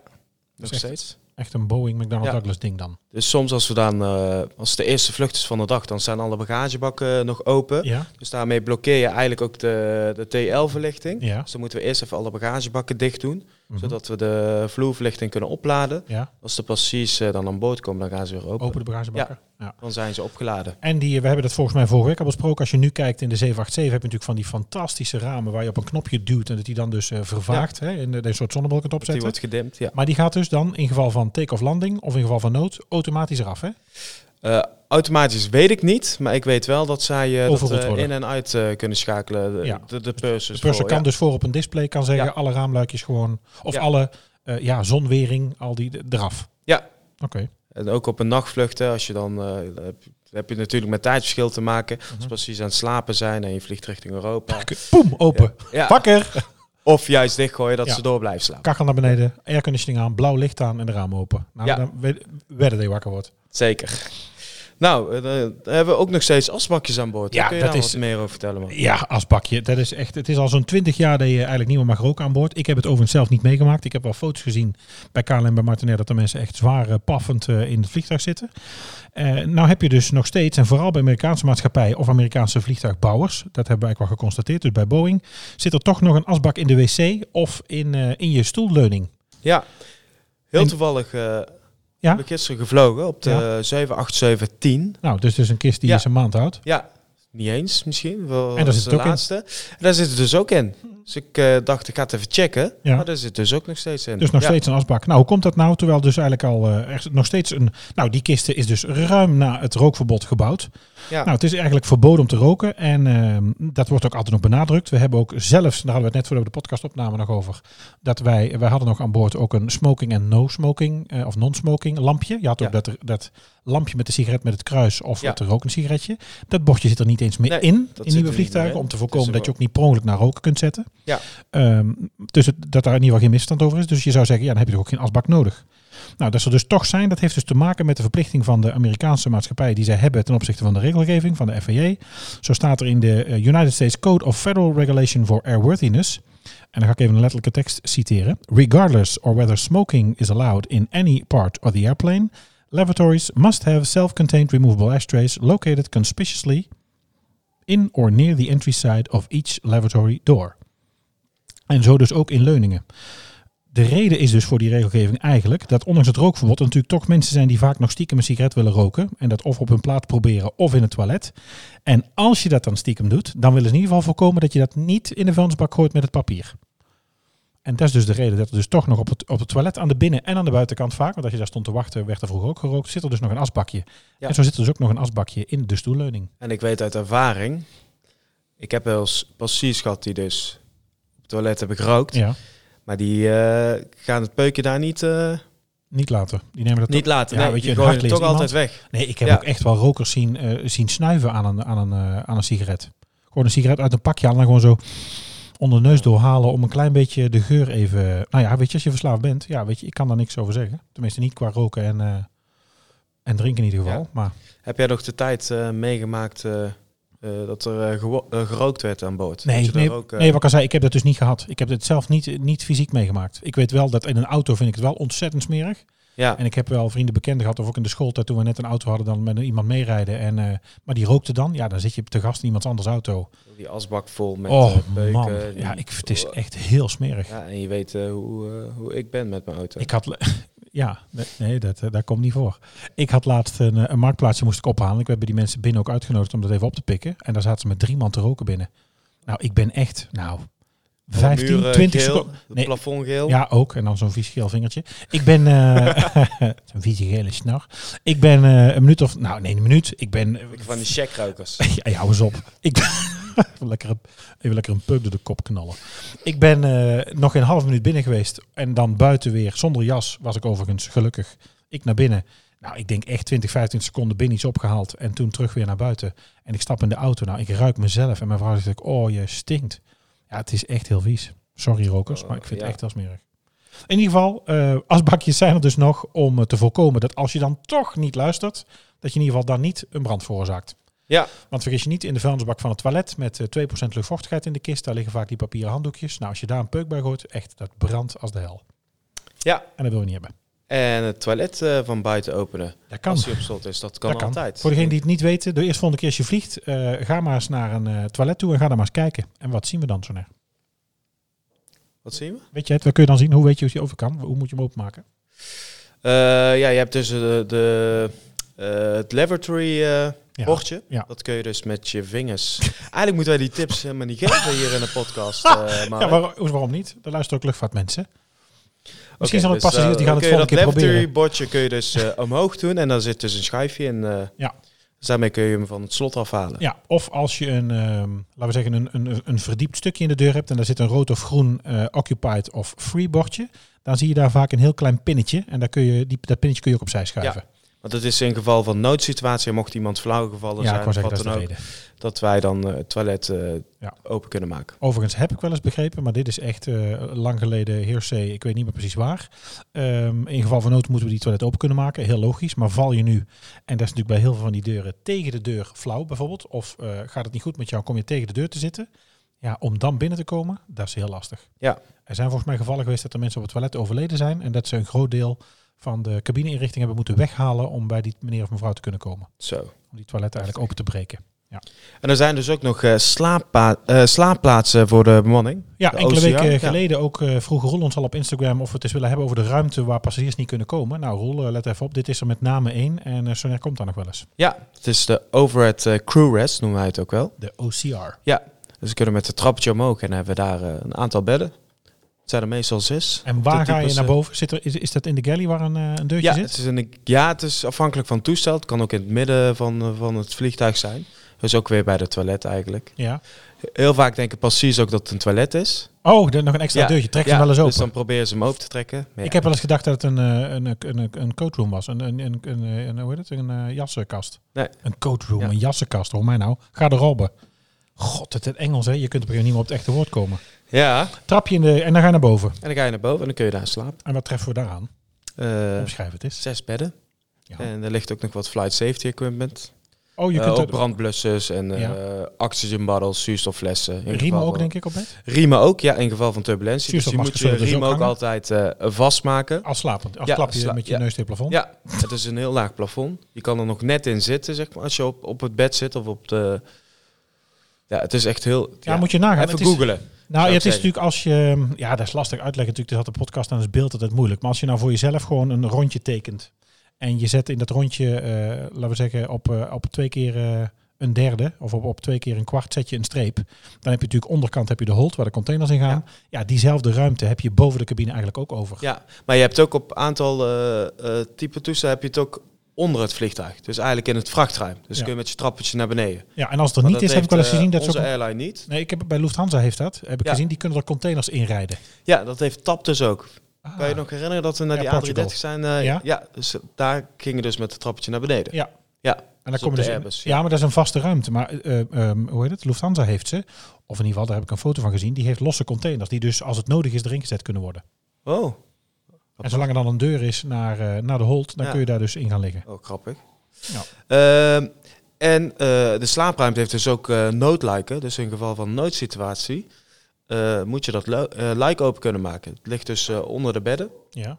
C: Nog steeds.
B: Echt een Boeing McDonnell. Douglas ding dan.
C: Dus soms als we dan, eh, als het de eerste vlucht is van de dag, dan staan alle bagagebakken nog open.
B: Ja,
C: Dus daarmee blokkeer je eigenlijk ook de, de TL-verlichting.
B: ja.
C: Dus dan moeten we eerst even alle bagagebakken dicht doen,
B: Mhm.
C: zodat we de vloerverlichting kunnen opladen.
B: ja.
C: Als de passagiers eh, dan aan boord komen, dan gaan ze weer open.
B: Open de bagagebakken. Ja.
C: Dan zijn ze opgeladen.
B: En die, we hebben dat volgens mij vorige week al besproken. Als je nu kijkt in de 787, heb je natuurlijk van die fantastische ramen waar je op een knopje duwt en dat die dan dus eh, vervaagt. Hè, de, een soort zonnebril kunt
C: Die
B: opzetten.
C: wordt gedimd, ja.
B: Maar die gaat dus dan in geval van take-off landing of in geval van nood automatisch eraf. Hè?
C: Eh, automatisch weet ik niet, maar ik weet wel dat zij eh, dat, eh, in en uit kunnen schakelen. De,
B: Ja.
C: de, de
B: De purser kan
C: ja.
B: dus voor op een display kan zeggen
C: Ja.
B: alle raamluikjes gewoon, of alle ja, zonwering, al die eraf.
C: Ja.
B: Oké.
C: En ook op een nachtvlucht, hè, als je dan, heb, je- natuurlijk met tijdverschil te maken.
B: Mhm.
C: Als precies aan het slapen zijn en je vliegt richting Europa.
B: Poem, open.
C: Ja.
B: Wakker.
C: Of juist dichtgooien dat
B: Ja.
C: ze door blijven slapen.
B: Kachel naar beneden, airconditioning aan, blauw licht aan en de ramen open. Nou,
C: Ja.
B: dan we- wedden dat je wakker wordt.
C: Zeker. Nou, eh, dan hebben we ook nog steeds asbakjes aan boord.
B: Ja,
C: Daar kun je
B: dat
C: daar
B: is-
C: wat meer over vertellen, man?
B: Ja, asbakje. Dat is echt, het is al zo'n twintig jaar dat je eigenlijk niet meer mag roken aan boord. Ik heb het overigens zelf niet meegemaakt. Ik heb wel foto's gezien bij KLM bij Martinair dat de mensen echt zwaar eh, paffend eh, in het vliegtuig zitten. Eh, nou heb je dus nog steeds, en vooral bij Amerikaanse maatschappijen of Amerikaanse vliegtuigbouwers, dat hebben we eigenlijk wel geconstateerd, dus bij Boeing, zit er toch nog een asbak in de wc of in, in je stoelleuning.
C: Ja. Heel
B: En-
C: toevallig
B: Ja?
C: gisteren gevlogen op de
B: Ja.
C: 78710.
B: Nou, dus dus een kist die
C: Ja.
B: je een maand houdt.
C: Ja, niet eens misschien. Wel,
B: En daar zit
C: de
B: het ook in.
C: laatste. En daar zit het dus ook in. Dus ik eh, dacht, ik ga het even checken.
B: Ja.
C: Maar daar zit dus ook nog steeds in.
B: Dus nog
C: Ja.
B: steeds een asbak. Nou, hoe komt dat nou? Terwijl dus eigenlijk al eh, nog steeds een... Nou, die kisten is dus ruim na het rookverbod gebouwd.
C: Ja.
B: Nou, het is eigenlijk verboden om te roken. En ehm, dat wordt ook altijd nog benadrukt. We hebben ook zelfs, daar hadden we het net voor de podcastopname nog over, dat wij, wij hadden nog aan boord ook een smoking en no smoking eh, of non-smoking lampje. Je had ook
C: Ja.
B: dat, dat lampje met de sigaret met het kruis of het roken sigaretje. Dat bordje zit er niet eens meer
C: Nee,
B: in, in nieuwe vliegtuigen,
C: meer
B: om te voorkomen dat je ook niet per ongeluk naar roken kunt zetten.
C: Ja.
B: Ehm, dus het- dat daar in ieder geval geen misstand over is. Dus je zou zeggen, ja, dan heb je toch ook geen asbak nodig. Nou, dat ze dus toch zijn, dat heeft dus te maken met de verplichting van de Amerikaanse maatschappij die zij hebben ten opzichte van de regelgeving van de FAA. Zo staat er in de eh, United States Code of Federal Regulation for Airworthiness. En dan ga ik even een letterlijke tekst citeren. Regardless or whether smoking is allowed in any part of the airplane, lavatories must have self-contained removable ashtrays located conspicuously in or near the entry side of each lavatory door. En zo dus ook in leuningen. De reden is dus voor die regelgeving eigenlijk dat ondanks het rookverbod er natuurlijk toch mensen zijn die vaak nog stiekem een sigaret willen roken. En dat of op hun plaat proberen of in het toilet. En als je dat dan stiekem doet, dan willen ze in ieder geval voorkomen dat je dat niet in de vuilnisbak gooit met het papier. En dat is dus de reden dat er dus toch nog op het, op het toilet aan de binnen- en aan de buitenkant vaak, want als je daar stond te wachten, werd er vroeger ook gerookt, zit er dus nog een asbakje.
C: Ja.
B: En zo zit er dus ook nog een asbakje in de stoelleuning.
C: En ik weet uit ervaring, ik heb wel eens passiers gehad die dus op het toilet hebben gerookt.
B: Ja,
C: Maar die eh, gaan het peukje daar niet, eh,
B: niet later. Die nemen dat
C: niet laten.
B: Ja,
C: nee,
B: weet je,
C: gooien toch
B: iemand-
C: altijd weg.
B: Nee, ik heb
C: Ja.
B: ook echt wel rokers zien, eh, zien snuiven aan een, aan, een, aan een sigaret. Gewoon een sigaret uit een pakje halen en gewoon zo onder de neus doorhalen om een klein beetje de geur even... Nou ja, weet je, als je verslaafd bent, ja, weet je, ik kan daar niks over zeggen. Tenminste niet qua roken en, eh, en drinken in ieder geval.
C: Ja.
B: Maar
C: Heb jij nog de tijd eh, meegemaakt eh, dat er gerookt werd aan boord?
B: nee, nee,
C: ook,
B: nee, wat ik al zei, ik heb dat dus niet gehad. Ik heb het zelf niet, niet fysiek meegemaakt. Ik weet wel dat in een auto vind ik het wel ontzettend smerig.
C: Ja,
B: En ik heb wel vrienden bekenden gehad, of ook in de schooltijd toen we net een auto hadden, dan met iemand meerijden. En, eh, maar die rookte dan, ja, dan zit je te gast in iemands anders auto.
C: die asbak vol met
B: oh
C: eh, peuken.
B: man, ja, ik, het is echt heel smerig.
C: Ja, en je weet eh, hoe, hoe ik ben met mijn auto.
B: Ik had, ja, nee, dat, dat komt niet voor. Ik had laatst een, een marktplaatsje moest ik ophalen. Ik heb bij die mensen binnen ook uitgenodigd om dat even op te pikken. En daar zaten ze met drie man te roken binnen. Nou, ik ben echt, nou, 15,
C: Muren
B: 20
C: geel,
B: seconden.
C: Het
B: Nee.
C: plafond geel.
B: Ja, ook. En dan zo'n vies geel vingertje. Ik ben... eh zo'n vieze gele snor. Ik ben eh, een minuut of... Nou, nee, een minuut. Ik ben...
C: Van die checkrokers.
B: Ja, hou eens op. Ik even, lekker, een- even lekker een peuk door de kop knallen. Ik ben eh, nog een half minuut binnen geweest. En dan buiten weer, zonder jas, was ik overigens gelukkig. Ik naar binnen. Nou, ik denk echt 20, 15 seconden binnen iets opgehaald. En toen terug weer naar buiten. En ik stap in de auto. Nou, ik ruik mezelf. En mijn vrouw zegt, oh, je stinkt. Ja, het is echt heel vies. Sorry rokers,
C: Oh,
B: maar ik vind het echt heel smerig. In ieder geval, eh, asbakjes zijn er dus nog om eh, te voorkomen dat als je dan toch niet luistert, dat je in ieder geval dan niet een brand veroorzaakt.
C: Ja,
B: Want vergis je niet, in de vuilnisbak van het toilet met eh, 2% luchtvochtigheid in de kist, daar liggen vaak die papieren handdoekjes. Nou, als je daar een peuk bij gooit, echt, dat brandt als de hel.
C: ja.
B: En dat wil je niet hebben.
C: En het toilet eh, van buiten openen.
B: Dat kan.
C: Als hij op slot is, dat kan
B: Dat kan.
C: altijd.
B: Voor degenen die het niet weten, de eerste volgende keer als je vliegt, eh, ga maar eens naar een eh, toilet toe en ga daar maar eens kijken. En wat zien we dan zo naar?
C: Wat zien we?
B: Weet je het? Wat kun je dan zien? Hoe weet je hoe je over kan? Hoe moet je hem openmaken?
C: Ja, je hebt dus de, de, het
B: Ja.
C: bordje.
B: Ja.
C: Dat kun je dus met je vingers... Eigenlijk moeten wij die tips helemaal niet geven hier in de podcast. maar
B: Ja, waar- waarom niet? Er luisteren ook luchtvaartmensen. Misschien zijn er
C: dus,
B: passagiers
C: eh,
B: die gaan het volgende keer
C: dat
B: proberen.
C: bordje kun je dus eh, omhoog doen en dan zit dus een schuifje in. eh,
B: Ja.
C: Dus daarmee kun je hem van het slot afhalen.
B: Ja, of als je een, ehm, laten we zeggen, een, een, een verdiept stukje in de deur hebt en daar zit een rood of groen eh, occupied of free bordje, dan zie je daar vaak een heel klein pinnetje en daar kun je, die, dat pinnetje kun je ook opzij schuiven.
C: Want het is in geval van noodsituatie, mocht iemand flauw gevallen
B: Ja,
C: zijn of wat dan ook,
B: reden.
C: dat wij dan eh, het toilet eh,
B: Ja.
C: open kunnen maken.
B: Overigens heb ik wel eens begrepen, maar dit is echt eh, lang geleden heersee, ik weet niet meer precies waar. Ehm, in geval van nood moeten we die toilet open kunnen maken, heel logisch. Maar val je nu, en dat is natuurlijk bij heel veel van die deuren, tegen de deur flauw bijvoorbeeld, of gaat het niet goed met jou, kom je tegen de deur te zitten. Ja, om dan binnen te komen, dat is heel lastig.
C: Ja.
B: Er zijn volgens mij gevallen geweest dat er mensen op het toilet overleden zijn en dat ze een groot deel van de cabineinrichting hebben moeten weghalen om bij die meneer of mevrouw te kunnen komen.
C: Zo.
B: Om die toiletten eigenlijk open te breken.
C: En er zijn dus ook nog eh, slaappa- eh, slaapplaatsen voor de bemanning.
B: Ja,
C: De
B: enkele weken
C: ja.
B: geleden ook uh, vroeg Roel ons al op Instagram of we het eens willen hebben over de ruimte waar passagiers niet kunnen komen. Nou Roel, let even op, dit is er met name één en uh, Sonja komt daar nog wel eens.
C: Ja, het is de overhead crew rest, noemen wij het ook wel.
B: De OCR.
C: Ja, dus we kunnen met het trappetje omhoog en hebben we daar een aantal bedden. Het zijn er meestal zes.
B: En waar ga je naar
C: eh,
B: boven? Zit er, is, is dat in de galley waar een, uh, een deurtje
C: Ja
B: zit?
C: het, is een, ja, het is afhankelijk van het toestel. Het kan ook in het midden van, uh, van het vliegtuig zijn. Dus ook weer bij de toilet eigenlijk.
B: Ja.
C: Heel vaak denken passagiers ook dat het een toilet is.
B: Oh, er nog een extra
C: Ja,
B: deurtje. Trek
C: ja,
B: ze wel eens open.
C: Dus dan proberen ze hem open te trekken. Maar
B: Ik
C: ja,
B: heb wel eens gedacht dat het een, uh, een, een, een, een coatroom was. Een, een, een, een, een, hoe heet het? Een uh, jassenkast.
C: Nee.
B: Een coatroom,
C: Ja.
B: een jassenkast. Hoor mij nou. Ga er robben. God, het, het Engels hè. Je kunt op een gegeven moment niet meer op het echte woord komen.
C: Ja,
B: Trapje in de... En dan ga je naar boven.
C: en dan ga je naar boven en dan kun je daar slapen.
B: En wat treffen we daaraan?
C: Eh,
B: Omschrijf het eens.
C: zes bedden.
B: Ja.
C: En er ligt ook nog wat flight safety equipment.
B: Oh, je
C: Eh,
B: kunt
C: ook
B: er
C: brandblussers en eh
B: Ja.
C: oxygen bottles, zuurstofflessen.
B: Riemen ook
C: van-
B: denk ik op bed.
C: Riemen ook, ja, in geval van turbulentie. Dus je moet je
B: dus
C: riem
B: ook
C: altijd eh, vastmaken.
B: Als slapend. Als
C: Ja,
B: klap je
C: sla-
B: met je
C: ja.
B: neus tegen het plafond.
C: Ja, het is een heel laag plafond. Je kan er nog net in zitten, zeg maar, als je op, op het bed zit of op de... Ja, het is echt heel...
B: Ja, moet je nagaan.
C: Even googelen.
B: Nou, ja, het is
C: zeggen.
B: natuurlijk als je... Ja, dat is lastig uitleggen natuurlijk. Het is altijd podcast en het beeld altijd moeilijk. Maar als je nou voor jezelf gewoon een rondje tekent. En je zet in dat rondje, eh, laten we zeggen, op, eh, op twee keer eh, een derde. Of op, op twee keer een kwart zet je een streep. Dan heb je natuurlijk onderkant heb je de hold waar de containers in gaan. Ja, diezelfde ruimte heb je boven de cabine eigenlijk ook over.
C: Ja, maar je hebt ook op aantal eh eh, type toestellen heb je het ook onder het vliegtuig. Dus eigenlijk in het vrachtruim. Dus
B: Ja.
C: kun je met je trappetje naar beneden.
B: Ja, en als het er niet
C: dat
B: is, heb ik wel eens gezien
C: eh,
B: dat ze
C: onze
B: ook...
C: airline niet.
B: Nee, ik heb bij Lufthansa heeft dat. Heb ik
C: Ja.
B: gezien, die kunnen er containers inrijden.
C: Ja, dat heeft TAP dus ook.
B: Ah.
C: Kan je nog herinneren dat we naar
B: Ja,
C: die
B: Portugal.
C: A330 zijn? eh,
B: Ja.
C: ja? dus daar gingen dus met het trappetje naar beneden.
B: Ja.
C: Ja.
B: En dan
C: Dus
B: komen
C: op
B: dus
C: Airbus,
B: ja.
C: ja.
B: maar dat is een vaste ruimte. Maar eh, ehm, hoe heet het? Lufthansa heeft ze. Of in ieder geval, daar heb ik een foto van gezien. Die heeft losse containers. Die dus als het nodig is erin gezet kunnen worden.
C: Oh.
B: En zolang er dan een deur is naar, eh, naar de hold, dan
C: Ja.
B: kun je daar dus in gaan liggen.
C: Oh, grappig.
B: Ja.
C: Ehm, en eh, de slaapruimte heeft dus ook eh noodlijken. Dus in geval van noodsituatie moet je dat lijk open kunnen maken. Het ligt dus onder de bedden.
B: Ja.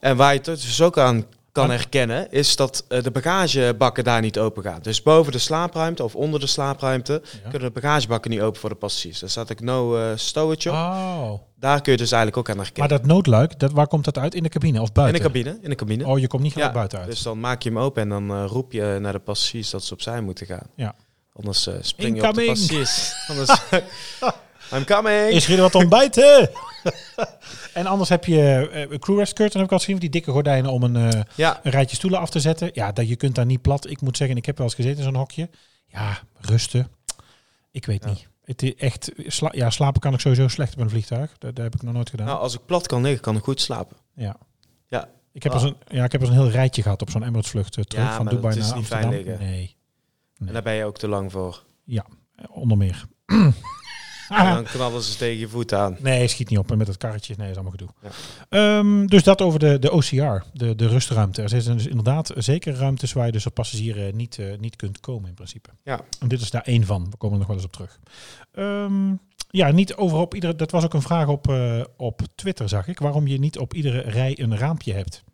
C: En waar je het dus ook aan kan
B: Maar-
C: herkennen, is dat eh, de bagagebakken daar niet open gaan. Dus boven de slaapruimte of onder de slaapruimte
B: Ja.
C: kunnen de bagagebakken niet open voor de passagiers. Daar staat ook no stowage op.
B: Oh.
C: Daar kun je dus eigenlijk ook aan
B: Maar
C: herkennen.
B: dat noodluik, dat, waar komt dat uit? In de cabine of
C: in
B: buiten?
C: de cabine. In de cabine.
B: Oh, je komt niet gelijk
C: Ja,
B: buiten uit.
C: Dus dan maak je hem open en dan eh, roep je naar de passagiers dat ze opzij moeten gaan.
B: Ja.
C: Anders spring je op de passagiers. Anders, I'm coming!
B: Is er wat ontbijten? en anders heb je eh, een crew rest curtain, heb ik al gezien. Die dikke gordijnen om een, eh,
C: ja,
B: een rijtje stoelen af te zetten. Ja, dat, je kunt daar niet plat. Ik moet zeggen, ik heb wel eens gezeten in zo'n hokje. Ja, rusten. Ik weet
C: Ja.
B: niet. Het is echt, sla- ja, slapen kan ik sowieso slecht op een vliegtuig. Dat, dat heb ik nog nooit gedaan.
C: nou, als ik plat kan liggen, kan ik goed slapen.
B: ja.
C: Ja.
B: Ik heb,
C: Ah.
B: als een, ja, ik heb als een heel rijtje gehad op zo'n Emirates vlucht eh, terug
C: Ja,
B: van Dubai naar Amsterdam.
C: liggen.
B: Nee,
C: En daar ben je ook te lang voor.
B: eh, onder meer.
C: En dan knallen ze tegen je voet aan.
B: Nee, schiet niet op. En met het karretje, nee, is allemaal gedoe.
C: Ja.
B: Ehm, dus dat over de, de OCR, de, de rustruimte. Er zijn dus inderdaad zeker ruimtes waar je dus als passagier eh, niet, eh, niet kunt komen in principe.
C: Ja.
B: En dit is daar één van. We komen er nog wel eens op terug. Ehm, ja, niet over op iedere... Dat was ook een vraag op, eh, op Twitter, zag ik. Waarom je niet op iedere rij een raampje hebt.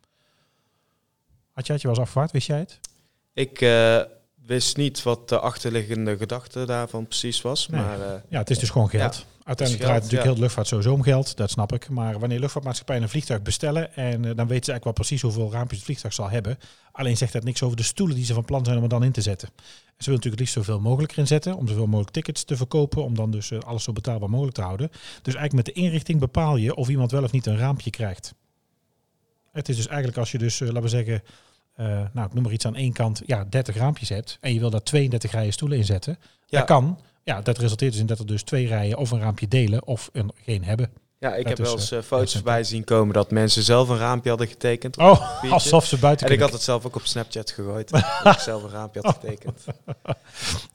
B: Had jij het je wel eens afgewaard? Wist jij het?
C: Ik wist niet wat de achterliggende gedachte daarvan precies was.
B: Nee.
C: Maar eh,
B: Ja, het is dus gewoon geld.
C: Ja,
B: Uiteindelijk draait natuurlijk
C: ja.
B: heel de luchtvaart sowieso om geld, dat snap ik. Maar wanneer luchtvaartmaatschappijen een vliegtuig bestellen, en eh, dan weten ze eigenlijk wel precies hoeveel raampjes het vliegtuig zal hebben. Alleen zegt dat niks over de stoelen die ze van plan zijn om er dan in te zetten. En ze willen natuurlijk het liefst zoveel mogelijk erin zetten, om zoveel mogelijk tickets te verkopen, om dan dus eh, alles zo betaalbaar mogelijk te houden. Dus eigenlijk met de inrichting bepaal je of iemand wel of niet een raampje krijgt. Het is dus eigenlijk als je dus, laten we zeggen, eh, nou ik noem maar iets aan één kant, ja 30 raampjes hebt en je wil daar 32 rijen stoelen in zetten.
C: Ja.
B: Dat kan. Ja, dat resulteert dus in dat er dus twee rijen of een raampje delen of een, geen hebben.
C: Ja, ik
B: Dat
C: heb wel eens
B: eh,
C: eh, foto's voorbij zien komen dat mensen zelf een raampje hadden getekend.
B: Oh, alsof ze buiten
C: En ik had het zelf ook op Snapchat gegooid. dat ik zelf een raampje had getekend.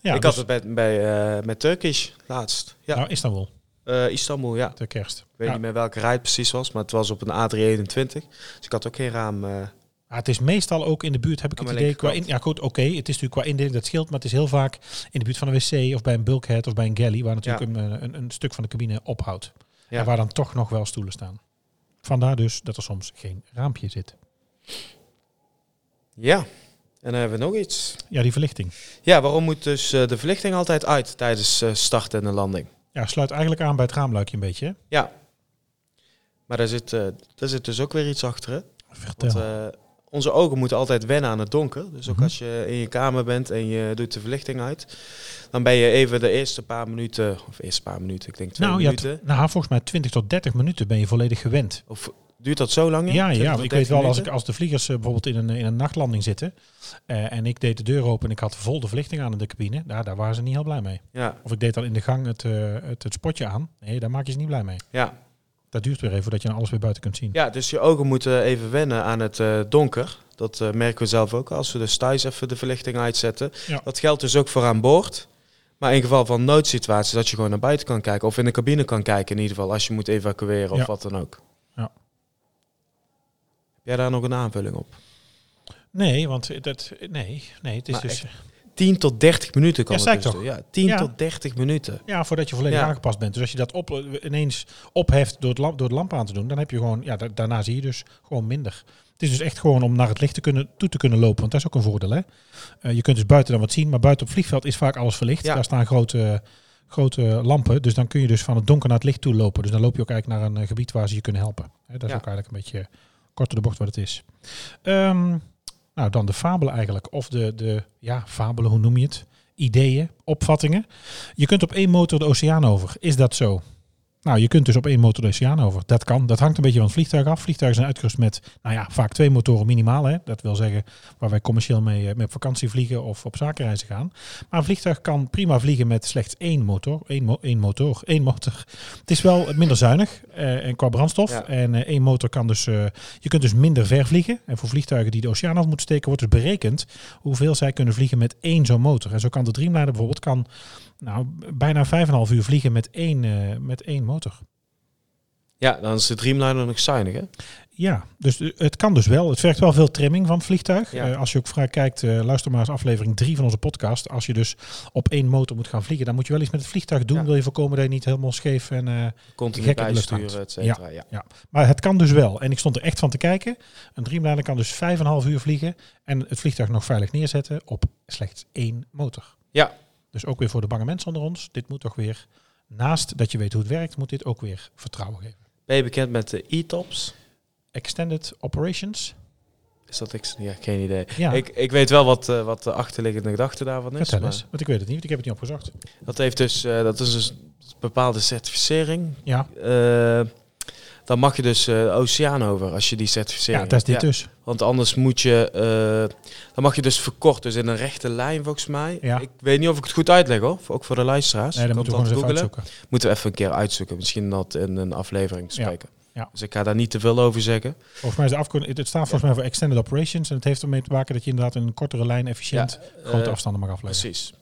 B: Ja,
C: ik
B: dus-
C: had het bij, bij, met Turkish laatst. Ja,
B: Nou, Istanbul,
C: Istanbul, ja.
B: de kerst.
C: Ik weet
B: Ja.
C: niet meer welke rij het precies was, maar het was op een A321. Dus ik had ook geen raam.
B: Ja, het is meestal ook in de buurt, heb ik het idee. Qua in, ja, goed, oké. Het is natuurlijk qua indeling dat scheelt, maar het is heel vaak in de buurt van een wc of bij een bulkhead of bij een galley, waar natuurlijk een, eh, een, een stuk van de cabine ophoudt.
C: Ja.
B: En waar dan toch nog wel stoelen staan. Vandaar dus dat er soms geen raampje zit.
C: ja. En dan hebben we nog iets.
B: Ja, die verlichting.
C: Ja, waarom moet dus eh, de verlichting altijd uit tijdens eh, start en de landing?
B: Ja, sluit eigenlijk aan bij het raamluikje een beetje. hè?
C: Ja. Maar daar zit, daar zit dus ook weer iets achter. Hè?
B: Vertel.
C: Want onze ogen moeten altijd wennen aan het donker. Dus ook
B: Mhm.
C: als je in je kamer bent en je doet de verlichting uit, dan ben je even de eerste paar minuten, of eerste paar minuten, ik denk twee
B: nou, ja,
C: minuten.
B: nou, volgens mij 20 tot 30 minuten ben je volledig gewend.
C: Of duurt dat zo lang? in?
B: Ja,
C: 20
B: ja ik
C: 30
B: weet wel, als, ik, als de vliegers eh, bijvoorbeeld in een, in een nachtlanding zitten eh, en ik deed de deur open en ik had vol de verlichting aan in de cabine, daar, daar waren ze niet heel blij mee.
C: Ja,
B: Of ik deed dan in de gang het, eh, het, het spotje aan. Nee, daar maak je ze niet blij mee.
C: ja.
B: Dat duurt weer even voordat je alles weer buiten kunt zien.
C: ja, dus je ogen moeten even wennen aan het eh, donker. Dat eh, merken we zelf ook als we dus thuis even de verlichting uitzetten.
B: Ja.
C: Dat geldt dus ook voor aan boord. Maar in geval van noodsituaties dat je gewoon naar buiten kan kijken. Of in de cabine kan kijken in ieder geval als je moet evacueren of
B: Ja.
C: wat dan ook.
B: Ja.
C: Heb jij daar nog een aanvulling op?
B: Nee, want dat, nee, nee, het is
C: Maar
B: dus...
C: 10 tot 30 minuten kan
B: Ja,
C: het dus
B: toch?
C: Ja, 10
B: Ja.
C: tot 30 minuten.
B: Ja, voordat je volledig
C: Ja.
B: aangepast bent. Dus als je dat op, ineens opheft door, het lamp, door de lamp aan te doen, dan heb je gewoon, ja, da- daarna zie je dus gewoon minder. Het is dus echt gewoon om naar het licht te kunnen, toe te kunnen lopen, want dat is ook een voordeel. Hè? Eh, je kunt dus buiten dan wat zien, maar buiten op het vliegveld is vaak alles verlicht.
C: Ja.
B: Daar staan grote, grote lampen, dus dan kun je dus van het donker naar het licht toe lopen. Dus dan loop je ook eigenlijk naar een eh, gebied waar ze je kunnen helpen. Hè, dat is ook eigenlijk een beetje kort door de bocht wat het is. Ehm, nou, dan de fabelen eigenlijk. Of de, de, ja, fabelen, hoe noem je het? Ideeën, opvattingen. Je kunt op één motor de oceaan over. Is dat zo? Nou, je kunt dus op één motor de oceaan over. Dat kan. Dat hangt een beetje van het vliegtuig af. Vliegtuigen zijn uitgerust met, nou ja, vaak twee motoren minimaal. Hè. Dat wil zeggen waar wij commercieel mee, eh, op vakantie vliegen of op zakenreizen gaan. Maar een vliegtuig kan prima vliegen met slechts één motor. Eén, mo- één motor. Één motor. Het is wel minder zuinig eh, en qua brandstof.
C: Ja.
B: En eh, één motor kan dus, eh, je kunt dus minder ver vliegen. En voor vliegtuigen die de oceaan af moeten steken, wordt dus berekend hoeveel zij kunnen vliegen met één zo'n motor. En zo kan de Dreamliner bijvoorbeeld kan, nou, bijna 5,5 uur vliegen met één, eh, met één motor.
C: Ja, dan is de Dreamliner nog zuinig, hè?
B: Ja, dus eh, het kan dus wel. Het vergt wel veel trimming van het vliegtuig.
C: Ja.
B: Eh, als je ook vrij kijkt, luister maar eens aflevering 3 van onze podcast. Als je dus op één motor moet gaan vliegen, dan moet je wel iets met het vliegtuig doen.
C: Ja.
B: Wil je voorkomen dat je niet helemaal scheef en... eh,
C: Continu
B: Gek in
C: bijsturen, et cetera. Ja.
B: maar het kan dus wel. En ik stond er echt van te kijken. Een Dreamliner kan dus 5,5 uur vliegen en het vliegtuig nog veilig neerzetten op slechts één motor.
C: Ja.
B: Dus ook weer voor de bange mensen onder ons. Dit moet toch weer, naast dat je weet hoe het werkt, moet dit ook weer vertrouwen geven.
C: Ben je bekend met de e-tops?
B: Extended Operations.
C: Is dat ik? Ja, geen idee.
B: Ja,
C: Ik, ik weet wel wat, eh, wat de achterliggende gedachte daarvan is.
B: vertel
C: maar
B: eens. Want ik weet het niet, want ik heb het niet opgezocht.
C: Dat heeft dus, eh, dat is dus een bepaalde certificering.
B: Ja,
C: Eh, dan mag je dus de oceaan over als je die certificering
B: ja dat is dit dus.
C: Want anders moet je, eh, dan mag je dus verkort, dus in een rechte lijn volgens mij.
B: Ja.
C: Ik weet niet of ik het goed uitleg hoor, ook voor de luisteraars.
B: Nee, dan moeten we gewoon even
C: googlen.
B: uitzoeken.
C: Moeten we even een keer uitzoeken, misschien dat in een aflevering bespreken.
B: Ja.
C: Dus ik ga daar niet te veel over zeggen.
B: Volgens mij is de afkorting, het staat volgens mij voor Extended Operations. En het heeft ermee te maken dat je inderdaad in een kortere lijn efficiënt grote
C: eh,
B: afstanden mag afleggen.
C: Precies.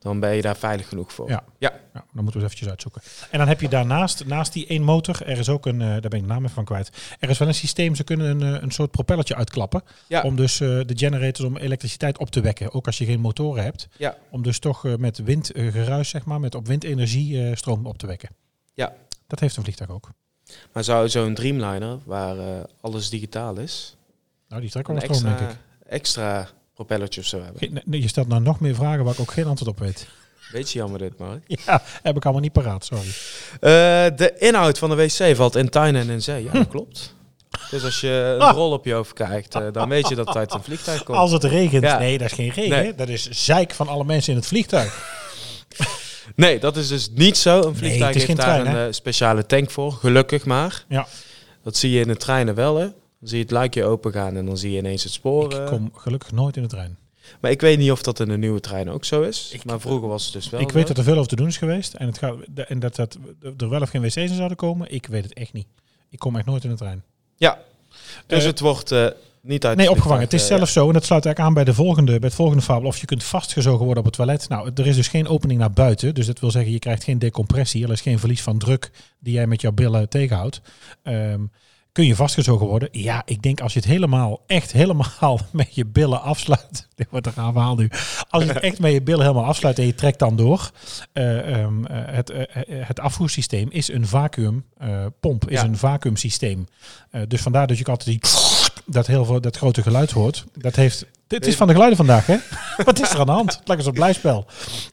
C: Dan ben je daar veilig genoeg voor.
B: Ja.
C: Ja.
B: Ja, dan moeten we eens eventjes uitzoeken. En dan heb je daarnaast, naast die één motor, er is ook een, eh, daar ben ik de naam even van kwijt. Er is wel een systeem, ze kunnen een, eh, een soort propellertje uitklappen.
C: Ja.
B: Om dus eh, de generators om elektriciteit op te wekken. Ook als je geen motoren hebt.
C: Ja.
B: Om dus toch met windgeruis, zeg maar, met op windenergie stroom op te wekken.
C: Ja.
B: Dat heeft een vliegtuig ook.
C: Maar zou zo'n Dreamliner, waar alles digitaal is,
B: Nou, die trekt wel stroom, denk ik.
C: extra propellertje of zo hebben?
B: Nee, je stelt nou nog meer vragen waar ik ook geen antwoord op weet.
C: Beetje jammer dit, Mark.
B: Ja, heb ik allemaal niet paraat, sorry.
C: Eh, de inhoud van de wc valt in tuin en in zee. Ja, dat klopt. Dus als je een
B: Ah.
C: rol op je hoofd kijkt, eh, dan weet je dat het uit een vliegtuig komt.
B: Als het regent,
C: Ja.
B: nee, dat is geen regen.
C: Nee.
B: Dat is zeik van alle mensen in het vliegtuig.
C: Nee, dat is dus niet zo. Een vliegtuig
B: is
C: heeft daar
B: trein,
C: een eh, speciale tank voor, gelukkig maar.
B: Ja.
C: Dat zie je in de treinen wel, hè. Dan zie je het luikje open gaan en dan zie je ineens het spoor.
B: Ik
C: eh.
B: kom gelukkig nooit in de trein.
C: Maar ik weet niet of dat in de nieuwe trein ook zo is.
B: Ik-
C: maar vroeger was het dus wel
B: ik weet dat er veel over te doen is geweest. En, het gaat, en dat, dat er wel of geen wc's in zouden komen. Ik weet het echt niet. Ik kom echt nooit in de trein.
C: Ja, dus
B: Eh,
C: het wordt eh, niet uit
B: Nee, opgevangen. Het is zelfs zo, en dat sluit eigenlijk aan bij, de volgende, bij het volgende fabel, of je kunt vastgezogen worden op het toilet. Nou, er is dus geen opening naar buiten. Dus dat wil zeggen, je krijgt geen decompressie. Er is geen verlies van druk die jij met jouw billen tegenhoudt. Ehm, kun je vastgezogen worden? Ja, ik denk als je het helemaal, echt helemaal met je billen afsluit. Dit wordt een raar verhaal nu. Als je het echt met je billen helemaal afsluit en je trekt dan door. eh, ehm, eh, het, eh, het afvoersysteem is een vacuümpomp, is
C: Ja.
B: een vacuümsysteem. Eh, dus vandaar dat je altijd die dat heel veel dat grote geluid hoort. Dat heeft. Dit is van de geluiden vandaag, hè? Wat is er aan de hand? Het lijkt een blijspel.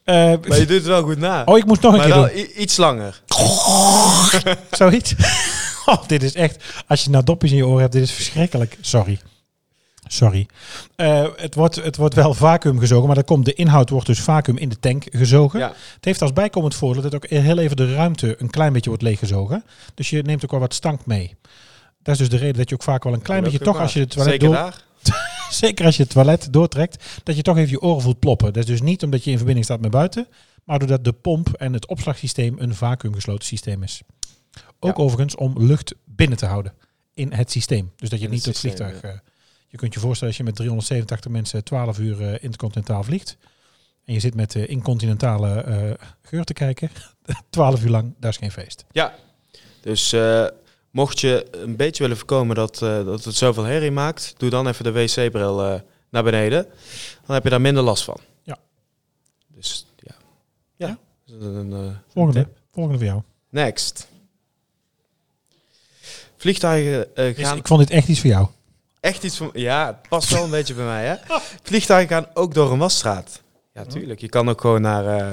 C: Maar je doet het wel goed na.
B: oh, ik moest nog een
C: maar
B: keer doen.
C: iets langer.
B: Zoiets. Oh, dit is echt. Als je nou dopjes in je oren hebt, dit is verschrikkelijk. Sorry. Sorry. Eh, het, wordt, het wordt wel vacuüm gezogen, maar dat komt, de inhoud wordt dus vacuüm in de tank gezogen.
C: Ja.
B: Het heeft als bijkomend voordeel dat ook heel even de ruimte een klein beetje wordt leeggezogen. Dus je neemt ook wel wat stank mee. Dat is dus de reden dat je ook vaak wel een klein beetje, toch als je het toilet
C: Zeker
B: door,
C: daar.
B: zeker als je het toilet doortrekt, dat je toch even je oren voelt ploppen. Dat is dus niet omdat je in verbinding staat met buiten, maar doordat de pomp en het opslagsysteem een vacuümgesloten systeem is. Ook
C: Ja.
B: overigens om lucht binnen te houden in het systeem. Dus dat je
C: In
B: niet
C: het
B: het vliegtuig... eh, je kunt je voorstellen als je met 387 mensen 12 uur eh, intercontinentaal vliegt. En je zit met eh, incontinentale geur te kijken. 12 uur lang, dat is geen feest.
C: Ja. Dus mocht je een beetje willen voorkomen dat, dat het zoveel herrie maakt, doe dan even de wc-bril naar beneden. Dan heb je daar minder last van.
B: Ja.
C: Dus ja. Ja. Een,
B: Volgende,
C: tip.
B: volgende voor jou.
C: Next. Vliegtuigen
B: Is-
C: gaan
B: ik vond dit echt iets voor jou.
C: echt iets van... Ja, het past wel een beetje bij mij, hè? Vliegtuigen gaan ook door een wasstraat. Ja, tuurlijk. Je kan ook gewoon naar... eh,